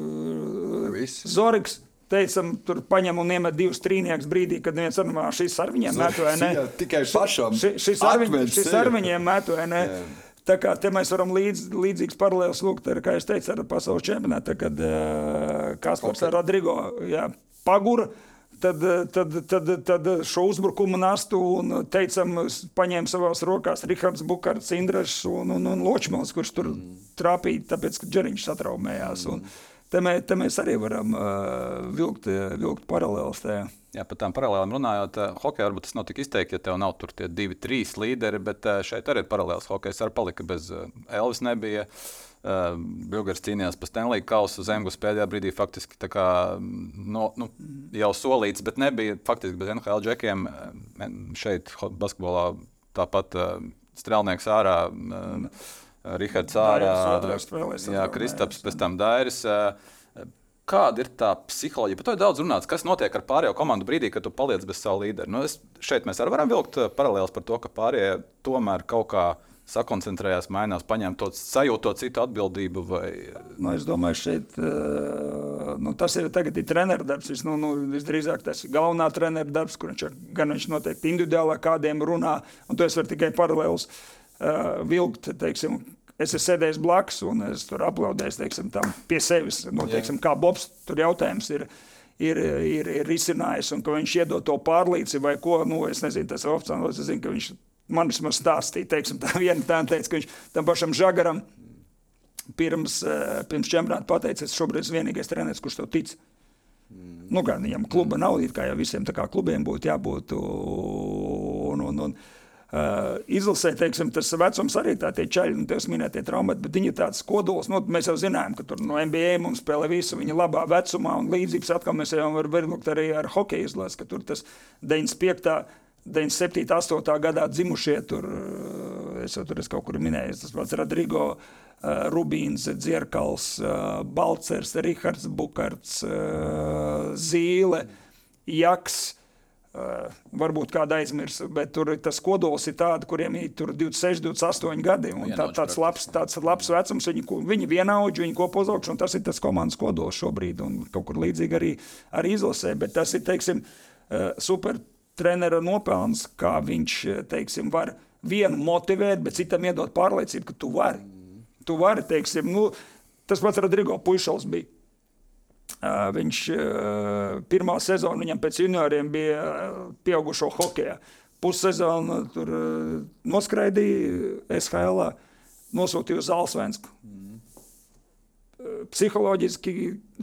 Zorigs. Teicam, tur paņem un iemet divus trīniekus brīdī, kad viens ar šīs ar viņiem met vai ne. Jā, tikai pašam. Ši, šis, ar viņ, šis ar viņiem met vai ne. Jā. Tā kā te mēs varam līdz, līdzīgs paralēls lūgt, ar, kā es teicu, ar pasaules čempionātu, kad uh, Kaspars ar Rodrigo jā, pagura. Tad, tad, tad, tad šo uzbrukumu nastu un teicam, paņēma savās rokās Rihards Bukārts, Indrašs un, un, un Ločmals, kurš tur mm. trāpīja, tāpēc, ka Džeriņš satraumējās. Un, Te, mē, te mēs arī varam uh, vilkt, vilkt paralēlus. Jā, par tām paralēlām runājot, hokeja varbūt tas nav tik izteikti, ja tev nav tur tie divi, trīs līderi, bet šeit arī ir paralēls hokejs. Arī palika bez Elvis nebija. Uh, Uh, Bilgars cīnījās par Stanley kausu. Zemgus pēdējā brīdī faktiski kā, no, nu, jau solīts, bet nebija faktiski bez NHL džekiem. Šeit basketbolā tāpat uh, strēlnieks ārā. Uh, Rihards ārā, jā, Kristaps, pēc tam Dairis. Kāda ir tā psiholoģija? Par to ir daudz runāts. Kas notiek ar pārējo komandu brīdī, kad tu paliec bez savu līderi? Nu, es, šeit mēs arī varam vilkt paralēlus par to, ka pārējie tomēr kaut kādā sakoncentrējās, mainās, paņēma to sajūtu, to citu atbildību? Vai... Nu, es domāju, šeit, nu, tas ir tagad ir treneru darbs. Vis, nu, nu, visdrīzāk tas ir galvenā treneru darbs, kur viņš gan viņš noteikti individuāli kādiem runā, un to es varu tikai paralēlus uh, vilkt. Teiksim, Es esmu sēdējis blakus, un es tur aplaudēju teiksim, pie sevis. Nu, teiksim, kā Bobs tur jautājums ir ir, ir, ir risinājis, un viņš iedod to pārlīdzību vai ko. Nu, es nezinu, tas ir oficiāls. Es zinu, ka viņš man vismaz stāstīja, teiksim, tā viena tā teica, ka viņš tam pašam Žagaram pirms, eh, pirms čempionāta pateica, es šobrīd esmu vienīgais treneris, kurš tev tic. Mm. Nu, gan viņam kluba nav, kā jau visiem klubiem būtu jābūt. Un, un, un, uh, izlasē, teiksim, tas vecums arī tā tie čaļi, un tas minētie traumati, bet viņi ir tāds kodols. Nu, mēs jau zinājām, ka tur no NBA mums spēlē visu viņa labā vecumā, un līdzības atkal mēs jau varam verlukt arī ar hokeju izlasi, ka tur tas 95. 97, 8 gadā dzimušie tur, eh, es jau tur esmu kaut kur minējis, tas pats Rodrigo, uh, Rubīns, Dzirkals, uh, Balcers, Rihards Bukarts, Zīle, Jaks. Uh, varbūt kāda aizmirst, bet tur tas kodols ir tāds, kuriem ir 26, 28 gadi. Tā, tāds, labs, tāds labs vecums, viņi, viņi vienaudži, viņi kopā uzaugšu, un tas ir tas komandas kodols šobrīd. Un kaut kur līdzīgi arī, arī izlasē. Bet tas ir, teiksim, uh, super trenera nopelns, kā viņš teiksim, var vienu motivēt, bet citam iedot pārliecību, ka tu vari. Tu vari, teiksim, nu, tas pats Rodrigo Puišals bija. Viņš pirmā sezona viņam pēc junioriem bija pieaugušo hokeja. Pussezonu tur noskraidīja SHL, nosūtīja uz Zalsvensku. Mm. Uh, psiholoģiski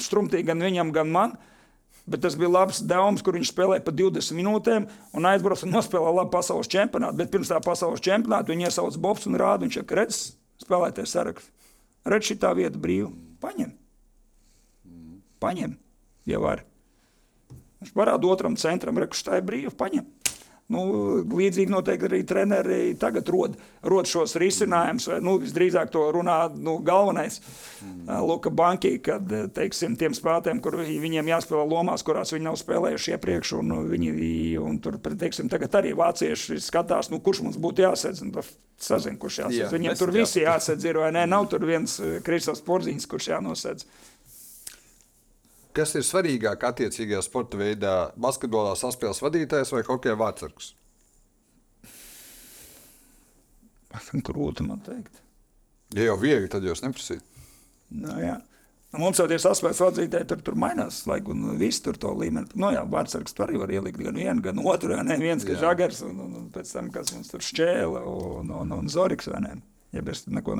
strumtīgi gan viņam, gan man. Bet tas bija labs dēls, kur viņš spēlēja pa 20 minūtēm un aizbrauca un nospēlēja labu pasaules čempionātu. Bet pirms tā pasaules čempionāta viņa iesauca Bobs un rāda, viņš saka, redz, spēlēties sarakstu. Redz, šī tā vieta brīva. Paņem. Paņem, ja var. Viņš parāda otram centram, redz, tā ir brīva. Paņem. Nu, līdzīgi noteikti arī treneri tagad rod, rod šos risinājumus. Nu, visdrīzāk to runā nu, galvenais mm. Luka Banki, kad teiksim, tiem spēlētājiem, kur viņiem jāspēlē lomās, kurās viņi nav spēlējuši iepriekš. Un viņi, un tur, teiksim, tagad arī vācieši skatās, nu, kurš mums būtu jāsadz. Sazin, kurš jāsadz. Jā, Viņiem tur visi jāsadz, ir vai ne? Nav tur viens Kristofs Porziņš, kurš jānosadz. Kas ir svarīgāk attiecīgajā sporta veidā? Basketbolā saspēles vadītājs vai hokeja vārdsargs? Grūti man teikt. Ja jau viegli, tad jūs neprasīt. Nu, jā. Nu, mums jau tie saspēles vadītāji tur, tur mainās, laiku, un viss tur to līmeni. Nu, jā, vārdsargs tur arī var ielikt gan vienu, gan otru, ne? Viens, ka žagars, un, un, un pēc tam, kas mums tur šķēla, un, un, un zoriks, vai ne? Ja es neko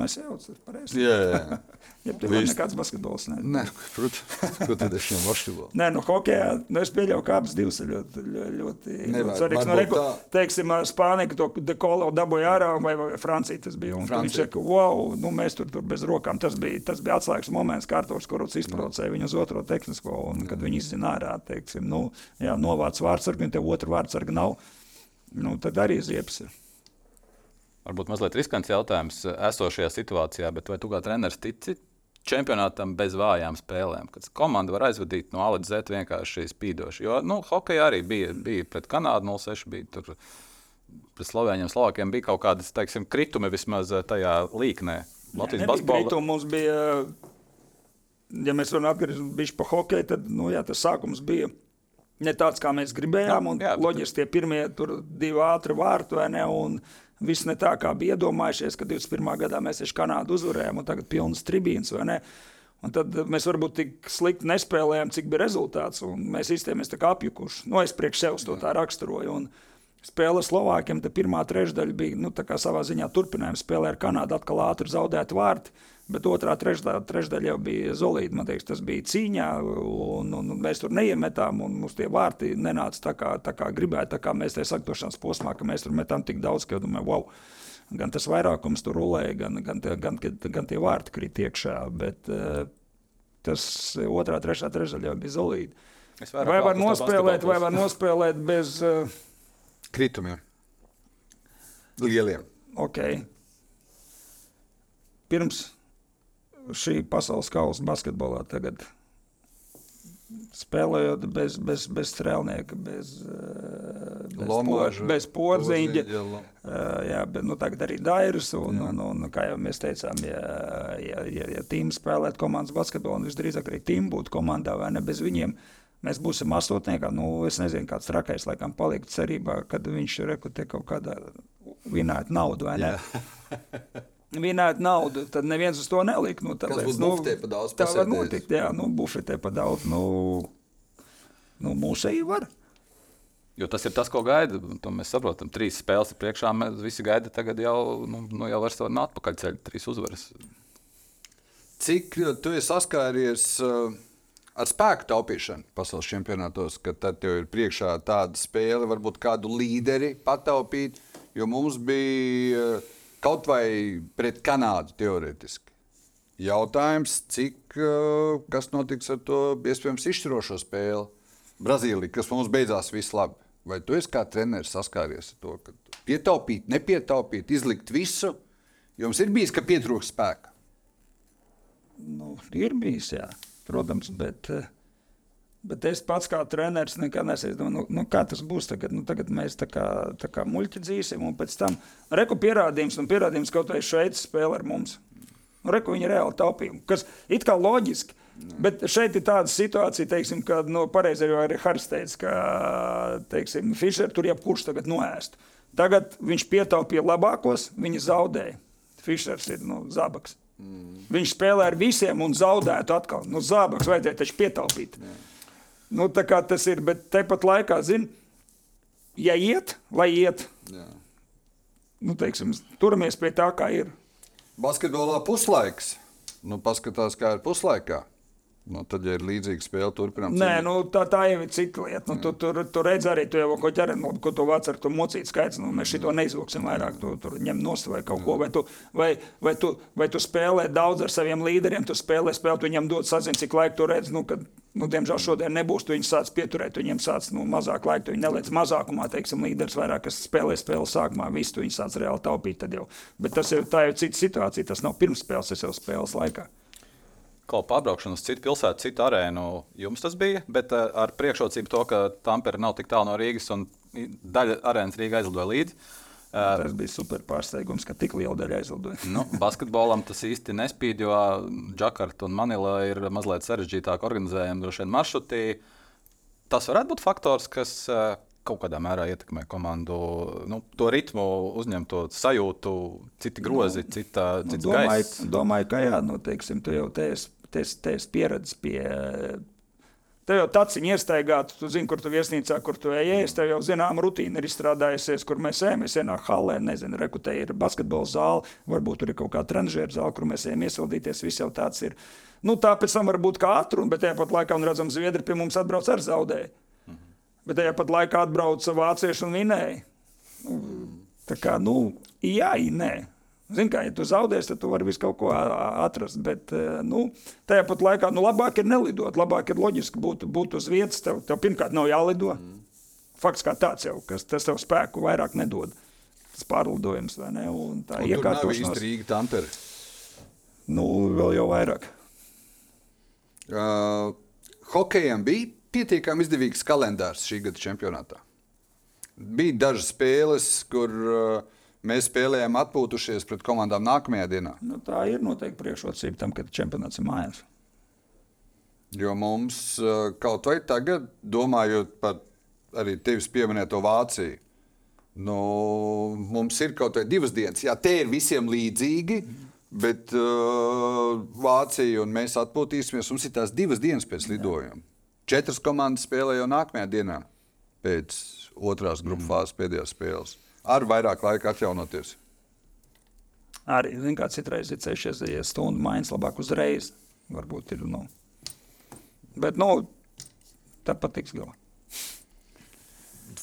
pareizi. Jā, jā. Ja tev ir nekāds basketbols, ne? Nē, protams, ko tad es šiem basketbolam? Nē, nu, hokeja, nu, es pieļauju, ka abas divas ir ļoti, ļoti, ļoti, svarīgas. Nu, reku, tā. teiksim, Spānija, to dekolo dabūja ārā, vai, vai Francija tas bija. Un, viņš saka, wow, nu, mēs tur, tur bez rokām. Tas bija, tas bija atslēgas moments, kārtos, kurus izprovocēja viņu uz otro tehnisko, un kad viņi izzina ārā, teiksim, nu, jā, novāc vārdsargu, un te otru vārdsargu nav, nu, tad arī ziepes ir. Varbūt mazliet riskants jautājums eh, esošajā situācijā, bet vai tu kā treneris tici čempionātam bez vājām spēlēm? Kad komanda var aizvadīt no A līdz Z vienkārši spīdoši. Jo nu, hokeja arī bija, bija pret Kanādu 06, bija tur pret Slovēņiem, Slovākiem bija kaut kādas teiksim, kritumi vismaz eh, tajā līknē. Latvijas basketbolā Mums bija, ja mēs varam atgriezties pie hokeja, tad nu, jā, tas sākums bija ne tāds, kā mēs gribējām. Jā, un jā, Loģiski tie pirmie tur divi ātri vārti, vai ne? Un viss ne tā, kā bija iedomājušies, ka 21. gadā mēs taču Kanādu uzvarējām, un tagad pilnas tribīnas, vai ne? Un tad mēs varbūt tik slikti nespēlējām, cik bija rezultāts. un Mēs izteicamies tā kā apjukuši. Nu, es priekš sevis to tā raksturoju. Un spēle Slovākiem, tad pirmā trešdaļa bija nu, tā savā ziņā turpinājums. Spēlē ar Kanādu atkal ātri zaudēti vārti. Bet otrā trešdaļa, trešdaļa jau bija zelīta. Man liekas, tas bija cīņā, un, un, un mēs tur neiemetām. un Mums tie vārti nenāca tā, kā, tā kā gribētu. Tā kā mēs tajā sagatavošanās posmā, ka mēs tur metām tik daudz, ka domāju, wow, gan tas vairākums tur rulēja, gan, gan, tie- gan, gan, gan tie vārti krīt iekšā. Bet, eh, Tas otrā, trešā, trešdaļa jau bija zelīta. Vai var nospēlēt, vai var nospēlēt bez. Uh, Kritumiem. Lieliem. okay. Pirms šī pasaules kausa basketbolā tagad spēlējot bez, bez, bez strēlnieka, bez, uh, bez, Lomāža, por, bez lo- Uh, jā, bet nu, tagad arī Dairis. Un, un, un, kā jau mēs teicām, ja, ja, ja, ja tīms spēlētu komandas basketbolu, un visdrīzāk arī tīm būtu komandā vai ne bez viņiem. Mēs būsim astotniekā. Nu, es nezinu, kāds trakais laikam palikt cerībā, kad viņš rekrutē kaut kādā vinētu naudu. vai ne? Vinēt naudu, tad neviens uz to nelika. Nu, Kas tāpēc, būs bufetē pa daudz Tā var notikt, jā, nu, bufetē pa daudz. Nu, nu, mūsēji var. Jo tas ir tas, ko gaida. To mēs saprotam. Trīs spēles ir priekšā. Mēs visi gaida tagad jau, nu, nu jau var savā atpakaļ ceļā, trīs uzvaras. Cik uh, tu esi saskāries uh, ar spēku taupīšanu pasaules čempionātos, kad tad tev ir priekšā tāda spēle, varbūt kādu līderi pataupīt, jo mums bija uh, kaut vai pret Kanādu teorētiski. Jautājums, cik, uh, kas notiks ar to iespējams izšķirošo spēli? Brazīlija, kas mums beidzās viss labi. Vai tu esi kā treneris saskāries ar to, ka pietaupīt, nepietaupīt, izlikt visu? Jums ir bijis, ka pietrūkst spēka. Nu, ir bijis, jā, protams, bet, eh, bet es pats kā treneris nekad nesēju. Nu, nu, kā tas būs tagad? Nu, tagad mēs tā kā, tā kā muļķi dzīsim, un pēc tam reku pierādījums, un pierādījums kaut vai Šveicis spēlē ar mums. Nu, reku viņa reāli taupījumu, kas it kā loģiski. Bet šeit ir tāda situācija, teiksim, ka nu, pareizi jau arī Haris teica, ka teiksim, Fischer tur jebkurš tagad noēst. Tagad viņš pietaupīja labākos, viņi zaudēja. Fischers ir nu, zābaks. Mm. Viņš spēlē ar visiem un zaudētu atkal. Nu, zābaks vajadzēja taču pietaupīt. Nu, tā kā tas ir, bet tepat laikā, zini, ja iet, lai iet, Jā. nu, teiksim, turamies pie tā, kā ir. Basketbolā puslaiks. Nu, paskatās, kā ir puslaikā. Nu, tad, ja ir līdzīga spēle, turpinām. Nē, nu, tā, tā jau ir cita lieta. Nu, tu, tur tur redz arī, tu jau ko ķeri, nu, ko tu vāc ar to mocītu skaits. Nu, mēs šito neizvilksim vairāk. Tu tur ņem nost vai kaut ko. Vai tu, vai, vai, tu, vai tu spēlē daudz ar saviem līderiem, tu spēlē spēli, tu viņam dod sazini, cik laika tu redz. Nu, kad, nu, diemžēl šodien nebūs, tu viņus sāc pieturēt, tu viņiem sāc nu, mazāk laika, tu viņi neliec mazākumā, teiksim, līderis vairāk, kas spēlē spēli sākumā, visu tu viņi sāc reāli taupīt. Jau. Bet tas ir, tā jau cita situācija, tas nav pirms spēles, tas jau spēles laikā. Kaut pārbraukšana uz citu pilsētu, citu arēnu jums tas bija, bet uh, ar priekšrocību to, ka Tampere nav tik tālu no Rīgas un daļa arēnas Rīgā aizlidoja līdzi. Tas bija super pārsteigums, ka tik liela daļa aizlidoja. nu, basketbolam tas īsti nespīd, jo Džakarta un Manila ir mazliet sarežģītāk organizējami droši vien maršruti. Tas varētu būt faktors, kas uh, kaut kādā mērā ietekmē komandu, nu, to ritmu, uzņemto sajūtu, citi grozi, cita, Nu, cits domāju, gaiss. domāju, ka jā, nu, teiksim, tu jau te esi, te esi, te esi pieredzējis pie, Tev jau tāds ir iestaigāts, tu zini, kur tu viesnīcā, kur tu ej. Tev jau zināma rutīna ir izstrādājusies, kur mēs ejam. Mēs ienākam halē, nezinu, rekutē ir basketbola zāle, varbūt tur ir kaut kāda trenižera zāle, kur mēs ejam iesildīties. Viss jau tāds ir. Nu, tā pēc tam var būt kā atruna, bet tāpat laikā, un redzam, Zviedri pie mums atbrauc ar zaudēju. Mhm. Bet tajā pat laikā atbrauca vācieši un vinēji. Nu, tā kā, nu, jā, nē. Zini, kā, ja tu zaudēsi, tad tu vari visu kaut ko atrast. Bet, nu, tajā pat laikā, nu, labāk ir nelidot. Labāk ir loģiski būt, būt uz vietas. Tev, tev pirmkārt nav jālido. Mm. Fakts kā tāds jau, kas tas tev spēku vairāk nedod. Tas pārlidojums, vai ne? Un tā iekārtošanās. Tas ir Tampere. Nu, vēl jau vairāk. Uh, hokejam bija pietiekami izdevīgs kalendārs šī gada čempionātā. Bija dažas spēles, kur uh, Mēs spēlējām atpūtušies pret komandām nākamajā dienā. Nu, tā ir noteikti priekšrocība tam, ka čempionāts ir mājās. Jo mums eh, kaut vai tagad, domājot par arī tevis pieminēto Vāciju, nu, mums ir kaut vai divas dienas. Jā, te ir visiem līdzīgi, bet uh, Vācija un mēs atpūtīsimies. Mums ir tās divas dienas pēc lidojuma. Četras komandas spēlē jau nākamajā dienā pēc otrās grupas fāzes pēdējās spēles ar vairāk laika atjaunoties. Arī zin, kā citreiz ir ceļš, ja stundu maiņas labāk uzreiz. Varbūt ir. Nu. Bet nu, tā patiks galā.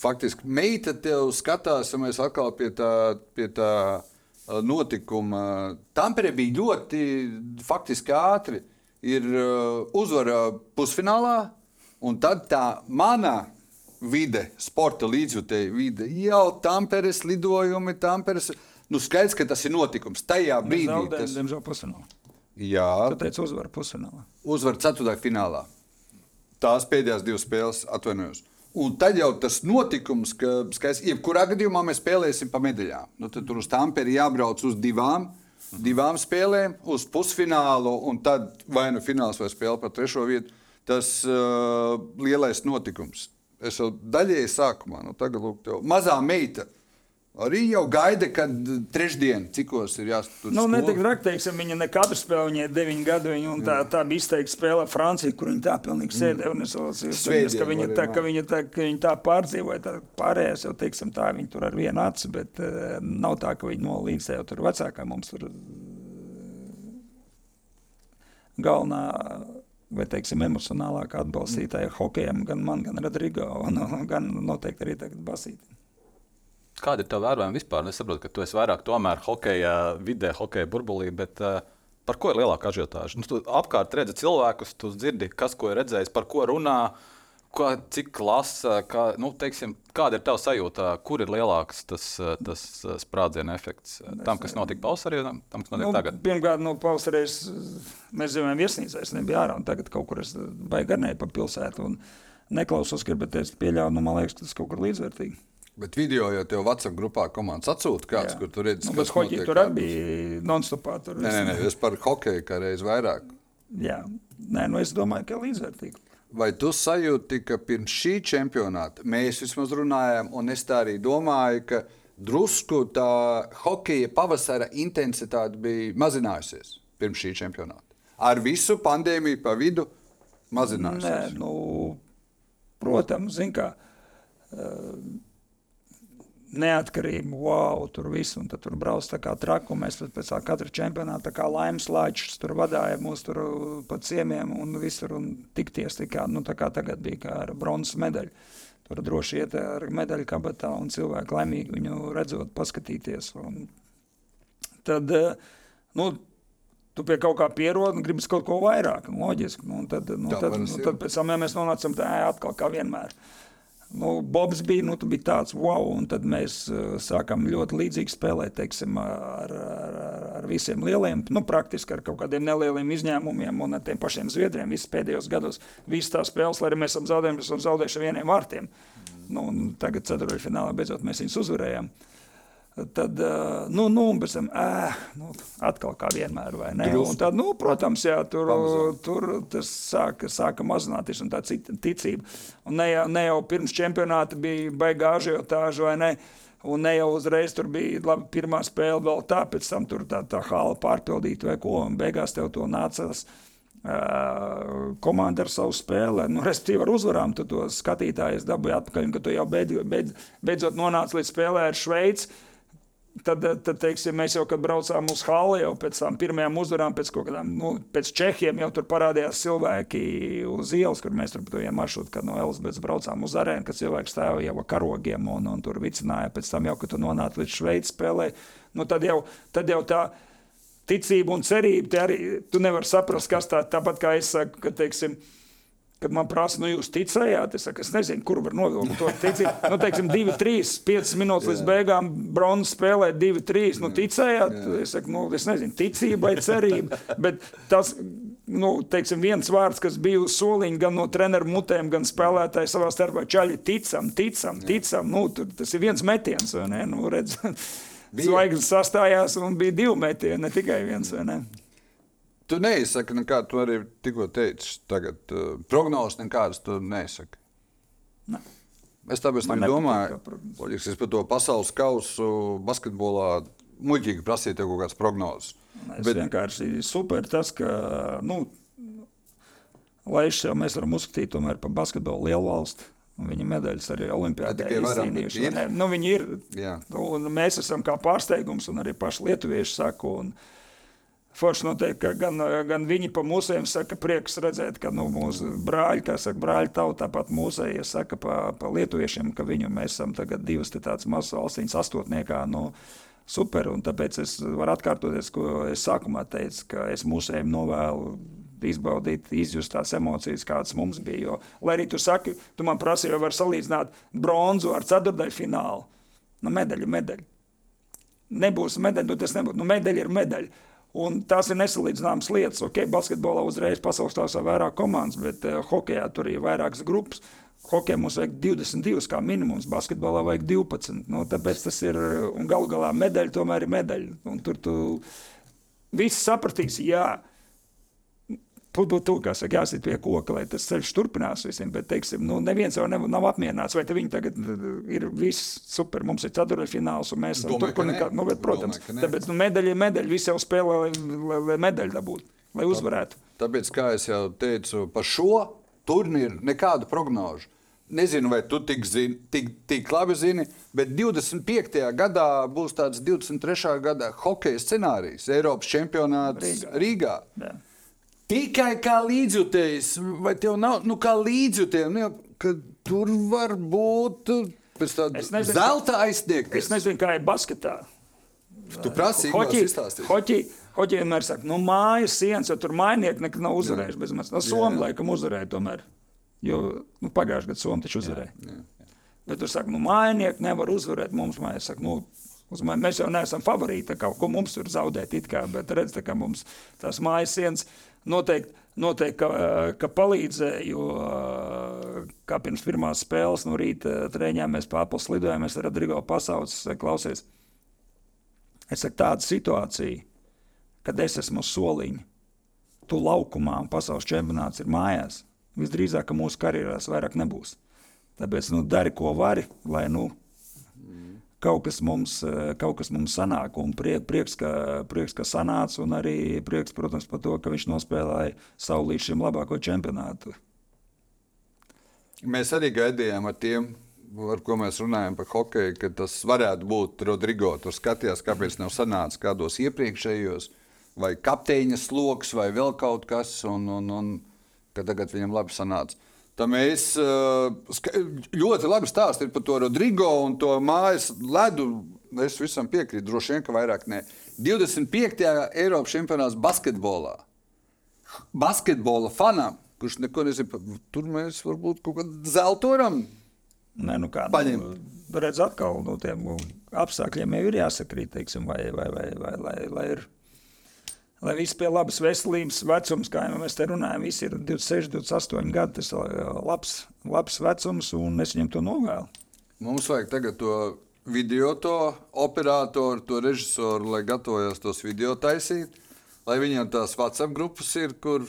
Faktiski meita tev skatās, ja mēs atkal pie tā, pie tā notikuma. Tampere bija ļoti faktiski ātri. Ir uzvara pusfinālā, un tad tā mana vide, sporta līdzjutēja vide, jau Tamperes lidojumi, Tamperes. Nu, skaidrs, ka tas ir notikums. Tajā brīdī zaudējam, tas ir. Diemžēl pusfinālā. Jā, teici uzvaru pusfinālā. Uzvaru ceturtajā finālā. Tās pēdējās divas spēles atvainojos. Un tad jau tas notikums, ka skaidrs, jebkurā gadījumā mēs spēlēsim pa medaļām. Nu, tad tur uz Tamperi jābrauc uz divām, divām spēlēm, uz pusfinālu, un tad vai nu fināls vai spēle par trešo vietu. Tas uh, lielais notikums. Es jau daļēji sākumā, nu, tagad lūk, tev mazā meita. Arī jau gaida, kad trešdien, cikos ir jāsaka. Nu, ne tik traki, teiksim, viņa ne katru spēli, viņai deviņi gadi, viņa, un tā, tā bija izteikti spēlē Francija, kur viņa tā pilnīgi sēdēja, un es vēlos, ka viņa tā, ka viņa tā, ka viņa tā pārdzīvoja, tā pārējās jau, teiksim, tā, viņa tur ar vienu acu, bet uh, nav tā, ka viņa nolīdzēja, tur vecākā mums tur galvenā vai teiksim, emocionālāk atbalstītāji hokejam, gan man, gan Rodrigo, un, gan noteikti arī tagad Basīti. Kāda ir tava vērojuma vispār? Es saprotu, ka tu esi vairāk tomēr hokeja vidē, hokeja burbulī, bet uh, par ko ir lielāka ažiotāža? Nu, tu apkārt redzi cilvēkus, tu dzirdi, kas ko ir redzējis, par ko runā. Uh, Kā, cik lasa, kā, nu, teiksim, kāda ir tava sajūta, kur ir lielāks tas, tas sprādziena efekts mēs, tam, kas notika pavasarī, un tam, kas notiek nu, tagad? Pirmkārt, nu, pavasarī mēs dzīvojam viesnīcā, es nebiju ārā, un tagad kaut kur es baigi garnēju pa pilsētu un neklausos, bet es pieļauju, nu, man liekas, tas kaut kur līdzvērtīgi. Bet video jau tev WhatsApp grupā komandas atsūta kāds, Jā. kur tur redz, nu, kas hoķi, tur arī bija non-stopā. Nē, nē, nē, es par hokeju kā reiz vairāk. Jā, nē, nu es domāju, ka līdzvērtīgi. Vai tu sajūti, ka pirms šī čempionāta mēs vismaz runājām, un es tā arī domāju, ka drusku tā hokeja pavasara intensitāte bija mazinājusies pirms šī čempionāta? Ar visu pandēmiju pa vidu mazinājusies. Nē, nu, protams, zin kā. Uh, neatkarību, wow, tur viss, un tur brauc tā kā traku. Mēs pēc katra čempionāta kā laimes lāčus tur vadājām mūs tur pa ciemiem un visur un tikties, tā kā, nu, tā kā tagad bija kā ar bronzas medaļu. Tur droši iet ar medaļu kabatā un cilvēki laimīgi viņu redzot, paskatīties. Un tad, nu, tu pie kaut kā pierodi un gribi kaut ko vairāk, loģiski. Nu, tad, nu, tad, nu, tad pēc tam ja mēs nonācam tā, atkal kā vienmēr. Nu, Bobs bija, nu, bija tāds wow, un tad mēs uh, sākām ļoti līdzīgi spēlēt teiksim, ar, ar, ar visiem lieliem, nu, praktiski ar kaut kādiem nelieliem izņēmumiem un ar tiem pašiem Zviedriem. Visus pēdējos gados visas tās spēles, lai arī mēs esam zaudējuši, esam zaudējuši vieniem vārtiem. Nu, tagad ceturtajā beidzot mēs viņus uzvarējām. Uh, Tad, nu, nu, pēc tam, ēh, nu, atkal kā vienmēr, vai ne? Un tad, nu, protams, jā, tur, Pamazot. tur tas sāka, sāka mazināties un tā ticība. Un ne jau, ne jau pirms čempionāta bija baigā ažiotāža, vai ne? Un ne jau uzreiz tur bija labi, pirmā spēle, vēl tā, pēc tam tur tā, tā hala pārpildīta vai ko, un beigās tev to nācās Uh, komanda ar savu spēli, nu, respektīvi ar uzvarām, tu to skatītājus dabūji atpakaļ, un ka tu jau beid, beid, beidzot nonāci līdz spēlē ar Šveici. Tad, tad teiksim, mēs jau, kad braucām uz Hāli, jau pēc tam pirmajām uzvarām, pēc kaut kādām, nu, pēc Čehiem, jau tur parādījās cilvēki uz ielas, kur mēs tur bijām maršruti, kad no Elizabetes braucām uz arēnu, kad cilvēki stāvēja jau ar karogiem un, un tur vicināja. Pēc tam jau, kad tu nonāc līdz Šveices spēlē, nu, tad, jau, tad jau tā ticība un cerība, arī tu nevari saprast, kas tā, tāpat kā es saku, ka, teiksim, Kad man prasa, nu, jūs ticējāt, es saku, es nezinu, kur var novilkt to ticību. Nu, teiksim, 2, 3, 5 minūtes līdz beigām bronzas spēlē 2, 3. Nu, ticējāt, es saku, nu, es nezinu, ticība vai cerība. Bet tas, nu, teiksim, viens vārds, kas bija uz soliņa gan no treneru mutēm, gan spēlētāju savā starpā, čaļi ticam, ticam, ticam. Nu, tur, tas ir viens metiens, vai ne? Nu, redz, Zvaigznes sastājās un bija divi metieni, ne tikai viens. Tu neizsaki nekādu, tu arī tikko teici, tagad uh, prognozes nekādas tu neizsaki. Ne. Es tāpēc domāju, ka es par to pasaules kausu basketbolā muļķīgi prasīju tev kaut kādas prognozes. Es Bet... vienkārši super tas, ka, nu, lai jau mēs varam uzskatīt par basketbolu lielu valsti. Viņa medaļas arī Olimpijādē ir izcīnījuši. Nu, viņi ir. Un mēs esam kā pārsteigums, un arī paši lietuvieši saka. Un, Forši noteikti, ka gan, gan viņi pa mūsējiem saka, prieks redzēt, ka nu, mūsu brāļi, kā saka, brāļi tauta, tāpat mūsējie saka pa, pa lietuviešiem, ka viņu mēs esam tagad divas tādas mazas valstīņas astotniekā. Nu, super, un tāpēc es varu atkārtoties, ko es sākumā teicu, ka es mūsējiem novēlu izbaudīt, izjust tās emocijas, kādas mums bija. Jo, lai arī tu saki, tu man prasīji, vai var salīdzināt bronzu ar ceturdaļu finālu. Nu, medaļa, medaļa. Nebūs medaļa, nu tas nebūs. Nu, medaļa ir medaļa. Un tās ir nesalīdzināmas lietas. Ok, basketbolā uzreiz pasaules stāvā vairāk komandas, bet uh, hokeja tur ir vairākas grupas. Hokejā mums vajag 22 kā minimums, basketbolā vajag 12. Nu, tāpēc tas ir, un galu galā medaļa tomēr ir medaļa. Un tur tu viss sapratīs, jā, Būtu kā saka, jāsit pie koka, lai tas ceļš turpinās visiem. Bet, teiksim, nu, neviens jau nav, nav apmierināts. Vai viņi tagad ir viss super, mums ir ceturtfināls, un mēs esam tur, kur nekā. Nu, bet, protams, Domāju, tāpēc nu, medaļa ir medaļa. Visi jau spēlē, lai, lai, lai medaļu dabūtu, lai uzvarētu. Tāpēc, kā jau teicu, par šo turnīru nekādu prognožu. Nezinu, vai tu tik, zini, tik, tik labi zini, bet 25. gadā būs tāds 23. gada hokeja scenārijs, Eiropas čempionāts Rīgā. Rīgā. Jā. Tikai kā līdzjutējs, vai tev nav nu, kā līdzjutējs, nu, ka tur var būt pēc tāda zelta aizsniegta. Es nezinu, kā ir basketā. Tu prasīji, hoķi, hoķi, hoķi vienmēr saka, nu mājas sienas, jo tur mainieki nekad nav uzvarējuši bez manis. No Somi laikam uzvarēja tomēr, jo nu, pagājušajā gadā Somi taču uzvarēja. Jā, jā. Bet tur saka, nu mainieki nevar uzvarēt mums mājas. Saka, nu, Mēs jau neesam favorīti, kaut ko mums tur zaudēt, kā, bet redz, ka mums tās mājas sienas noteikti, noteikti ka, ka palīdzēja. Jo kā pirms pirmās spēles no rīta treniņā mēs pārpus lidojām, es ar Rodrigo pasaules klausies. Es saku, tāda situācija, kad es esmu uz soliņa, tu laukumā un pasaules čempionāts ir mājās, visdrīzāk mūsu karjerās vairāk nebūs. Tāpēc nu, dari, ko vari, lai nu, kaut kas mums, eh, kaut kas mums sanāk. Prie, prieks, ka, prieks, ka sanāca, un arī prieks, protams, par to, ka viņš nospēlēja savu līdz šim labāko čempionātu. Mēs arī gaidījām ar tiem, ar ko mēs runājam par hokeju, ka tas varētu būt Rodrigo. Tur skatījās, kāpēc nav sanācis kādos iepriekšējos, vai kapteiņa sloks, vai vēl kaut kas, un, un, un ka tagad viņam labi sanāca. Tā mēs eh, ļoti labi stāstījām par to Rodrigo un to mājas ledu. Es visam piekrītu, droši vien, ka vairāk ne. 25. Eiropas čempionāts basketbolā. Basketbola fanam, kurš neko nezina, tur mēs varbūt kaut kādu zeltu varam. Nē, nu kā. Nu, redz, atkal no tiem apstākļiem jau ir jāsakrīt, teiksim, vai, vai, vai, vai, vai, lai ir lai viss pie labas veselības vecums, kā jau mēs te runājam, visi ir 26, 28 gadi. Tas ir labs, labs vecums, un es viņam to novēlu. Mums vajag tagad to video, to operatoru, to režisoru, lai gatavojas tos video taisīt, lai viņiem tās WhatsApp grupas ir, kur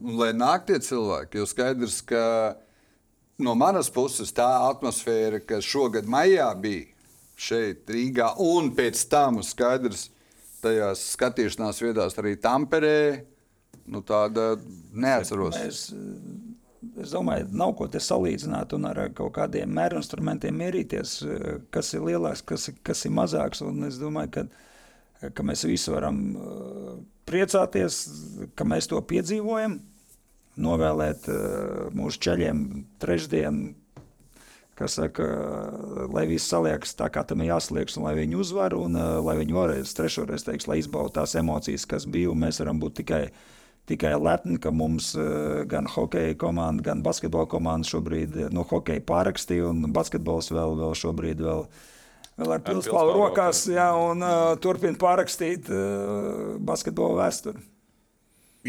lai nāk tie cilvēki. Jo skaidrs, ka no manas puses tā atmosfēra, kas šogad maijā bija šeit, Rīgā, un pēc tam skaidrs, ka tajās skatīšanās vietās, arī Tamperē, Nu, tāda neatceros. Mēs, es domāju, nav ko te salīdzināt un ar kaut kādiem mēru instrumentiem mierīties, kas ir lielāks, kas, kas ir mazāks. Un es domāju, ka, ka mēs visi varam eh, priecāties, ka mēs to piedzīvojam, novēlēt eh, mūsu ceļiem trešdienu, kas saka, lai viss saliekas tā, kā tam ir jāsalieks, un lai viņi uzvar, un uh, lai viņi varēs trešoreiz, teiks, lai izbaudu tās emocijas, kas bija, un mēs varam būt tikai, tikai lepni, ka mums uh, gan hokeja komanda, gan basketbola komanda šobrīd, eh, no hokeja pārakstīja, un basketbols vēl, vēl šobrīd vēl, vēl ar pilspālu pilspālu rokās, jā, un uh, turpina pārakstīt uh, basketbola vēsturi.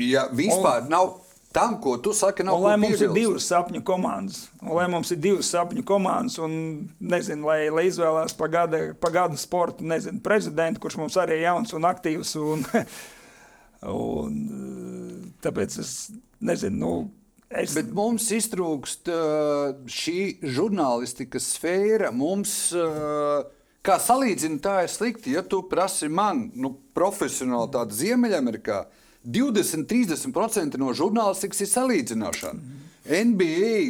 Ja vispār nav tam, ko tu saki, nav Un lai mums ir piebilst. divas sapņu komandas, un lai mums ir divas sapņu komandas, un nezinu, lai, lai izvēlās pa gada, pa gada sportu, nezinu, prezidentu, kurš mums arī ir jauns un aktīvs. Un, un, tāpēc es nezinu, nu, es, Bet mums iztrūkst šī žurnālistikas sfēra. Mums, kā salīdzina, tā ir slikti. Ja tu prasi man, nu, profesionāli tādu Ziemeļamerikā, 20-30% no žurnālistikas ir salīdzināšana. NBA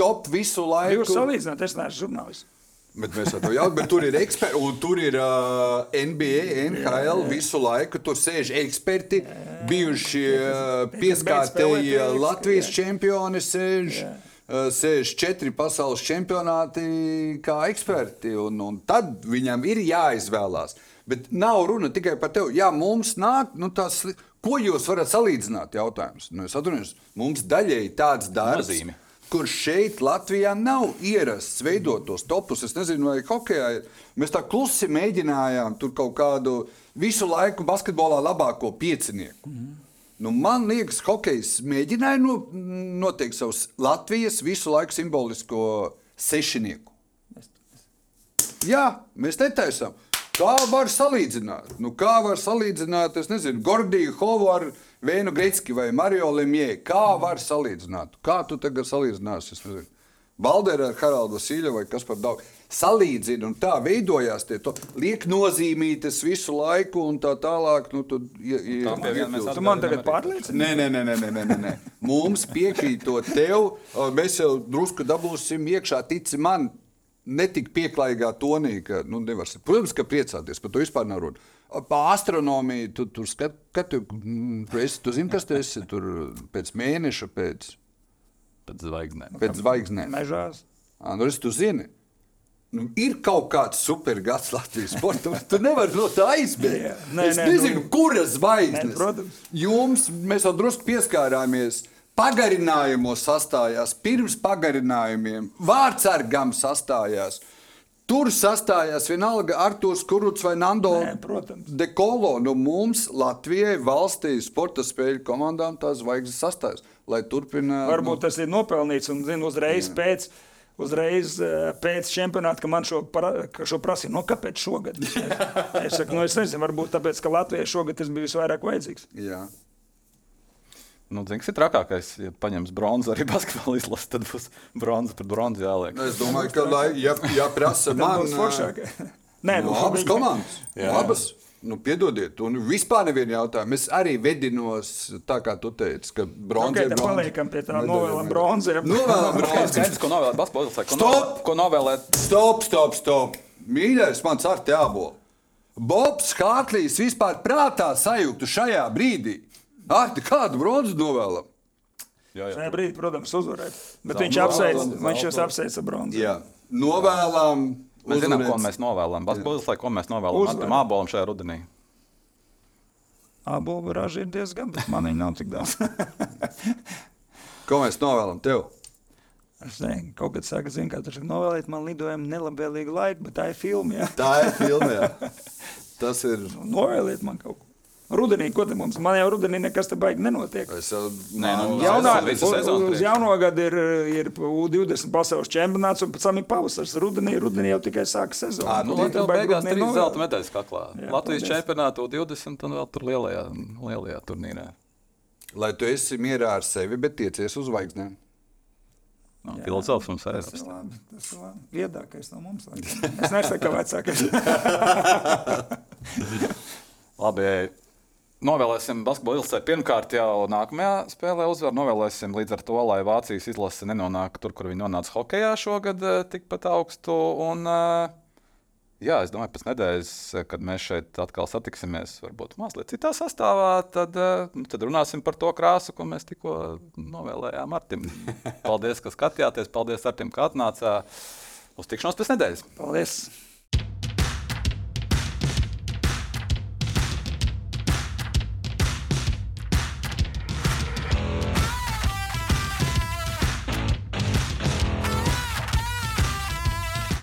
top visu laiku. jūs salīdzināt, es neesmu žurnālists. Bet mēs to jau bet tur ir eksperti, un tur ir uh, NBA, NHL visu laiku. Tur sēž eksperti, bijuši uh, pieskārtēji Latvijas jā. čempioni, sēž, uh, sēž četri pasaules čempionāti kā eksperti. Un, un tad viņam ir jāizvēlās. Bet nav runa tikai par tevi. Jā, mums nāk, nu, tas, ko jūs varat salīdzināt? Jautājums. Nu, es atvainojos, mums daļēji tāds darbs Nozīme. kur šeit Latvijā nav ierasts veidot tos topus. Es nezinu, vai hokeja ir. Mēs tā klusi mēģinājām tur kaut kādu visu laiku basketbolā labāko piecinieku. Mm -hmm. Nu, man liekas, hokejs mēģināja no, noteikt savus Latvijas visu laiku simbolisko sešinieku. Jā, mēs netaisām. Kā var salīdzināt? Nu, kā var salīdzināt, es nezinu, Gordiju Hovu ar Vēnu Greitski vai Mario Lemjē? Kā var salīdzināt? Kā tu tagad salīdzināsi? Es nezinu. Baldera ar Haraldu Vasīļu vai kas par daudz. Salīdzina un tā veidojās tie to liek nozīmītas visu laiku un tā tālāk. Nu, tad, ja, ja, Tā viena mēs Tu man tagad pārliecini? Nē, nē, nē, nē, nē, nē, nē, nē. Mums piekrītot tev, mēs jau drusku dabūsim iekšā, tici man, ne tik pieklājīgā tonī, ka, nu, nevar, protams, ka priecāties, par to vispār nav runa. Par astronomiju tu tur skat, kad tu, mm, tu, esi, tu zini, kas tu esi tur pēc mēneša, pēc, Pēc zvaigznēm. pēc zvaigznēm. Mežās. Ā, Nu, es tu zini. Nu, ir kaut kāds supergads Latvijas sportam. Tu nevari no tā aizbēgt. Nē, es nē, nezinu, nu- kuras zvaigznes. Nē, protams. Jums mēs jau drusku pieskārāmies. Pagarinājumos sastājās, pirms pagarinājumiem, vārdsargam sastājās. Tur sastājās vienalga Arthurs Kuruts vai Nando. Dekolo. Nu, mums Latvijai valstī sporta spēļu komandām tās zvaigznes sastājas, lai turpina. Varbūt tas ir nopelnīts un zinu, uzreiz pēc. Uzreiz eh, pēc čempionāta, ka man šo, pra, ka šo prasīja, no kāpēc šogad? Es, es saku, nu, es nezinu, varbūt tāpēc, ka Latvijai šogad tas bija visvairāk vajadzīgs. Jā. Nu, zini, kas ir trakākais? Ja paņems bronzu arī basketbola izlase, tad būs bronza pret bronzu jāliek. Nu, Es domāju, ka, lai, ja, ja prasa man, būs foršāk. Nē, nu, abas komandas, Jā. abas. Nu, piedodiet, un vispār nevienu jautājumu. Es arī vedinos, tā kā tu teici, ka bronzā Okay, tā paliekam pie tā, novēlam bronzu. ja. Novēlam bronzu. Skaidrs, ko novēlēt basketbola izlasē. Stop! ko novēlēt Stop, stop, stop. Mīļais, mans ar te jābūt. Bobs Hārtlīs vispār prātā sajūgtu šajā brīdī. Ar kādu bronzu novēlam? Jā, jā. Tajā brīdī, protams, uzvarēt. Bet Zelta viņš apsveic, viņš jūs apsveic ar bronzu. Jā, novēlam. Mēs zinām, ko uzvarēt. mēs novēlam. Basketbola izlasē, ko mēs novēlam. Matam Ābolam šajā rudenī. Abola raža ir diezgan, bet man viņa nav tik daudz. Ko mēs novēlam tev? Es nezinu, kaut kad saka, zinu, kā taču novēlēt man lidojumu nelabvēlīgu laiku, bet tā ir filma. Jā. Tā ir filma. jā. Tas ir. Novēliet man kaut ko. Rudenī, ko te mums? Man jau rudenī nekas te baigi nenotiek. Es jau Nē, nu, visa sezona uz jauno gadu ir, ir U20 pasaules čempionāts, un pēc tam ir pavasaris. Rudenī, rudenī jau tikai sākas sezona. Ā, nu, baigi beigās trīs novēlēt? zelta medaļas kaklā. Jā, Latvijas čempionātā 20 un vēl tur lielajā, lielajā turnīrā. Lai tu esi mierā ar sevi, bet tiecies uz zvaigznēm. No, Jā. Filozofs mums ir. Tas labi. Tas ir labi. Viedākais no mums. laikam. Es nesaku, ka vecākais. Labi, Novēlēsim basketbolu ilgstai pirmkārt jau nākamajā spēlē uzvaru. Novēlēsim līdz ar to, lai Vācijas izlase nenonāk tur, kur viņi nonāca hokeja šogad eh, tikpat augstu. Un, uh, jā, es domāju, pēc nedēļas, kad mēs šeit atkal satiksimies, varbūt mazliet citā sastāvā, tad, uh, tad runāsim par to krāsu, ko mēs tikko novēlējām Artim. Paldies, ka skatījāties. Paldies, Artim, ka atnācāt. Uz tikšanos pēc nedēļas. Paldies!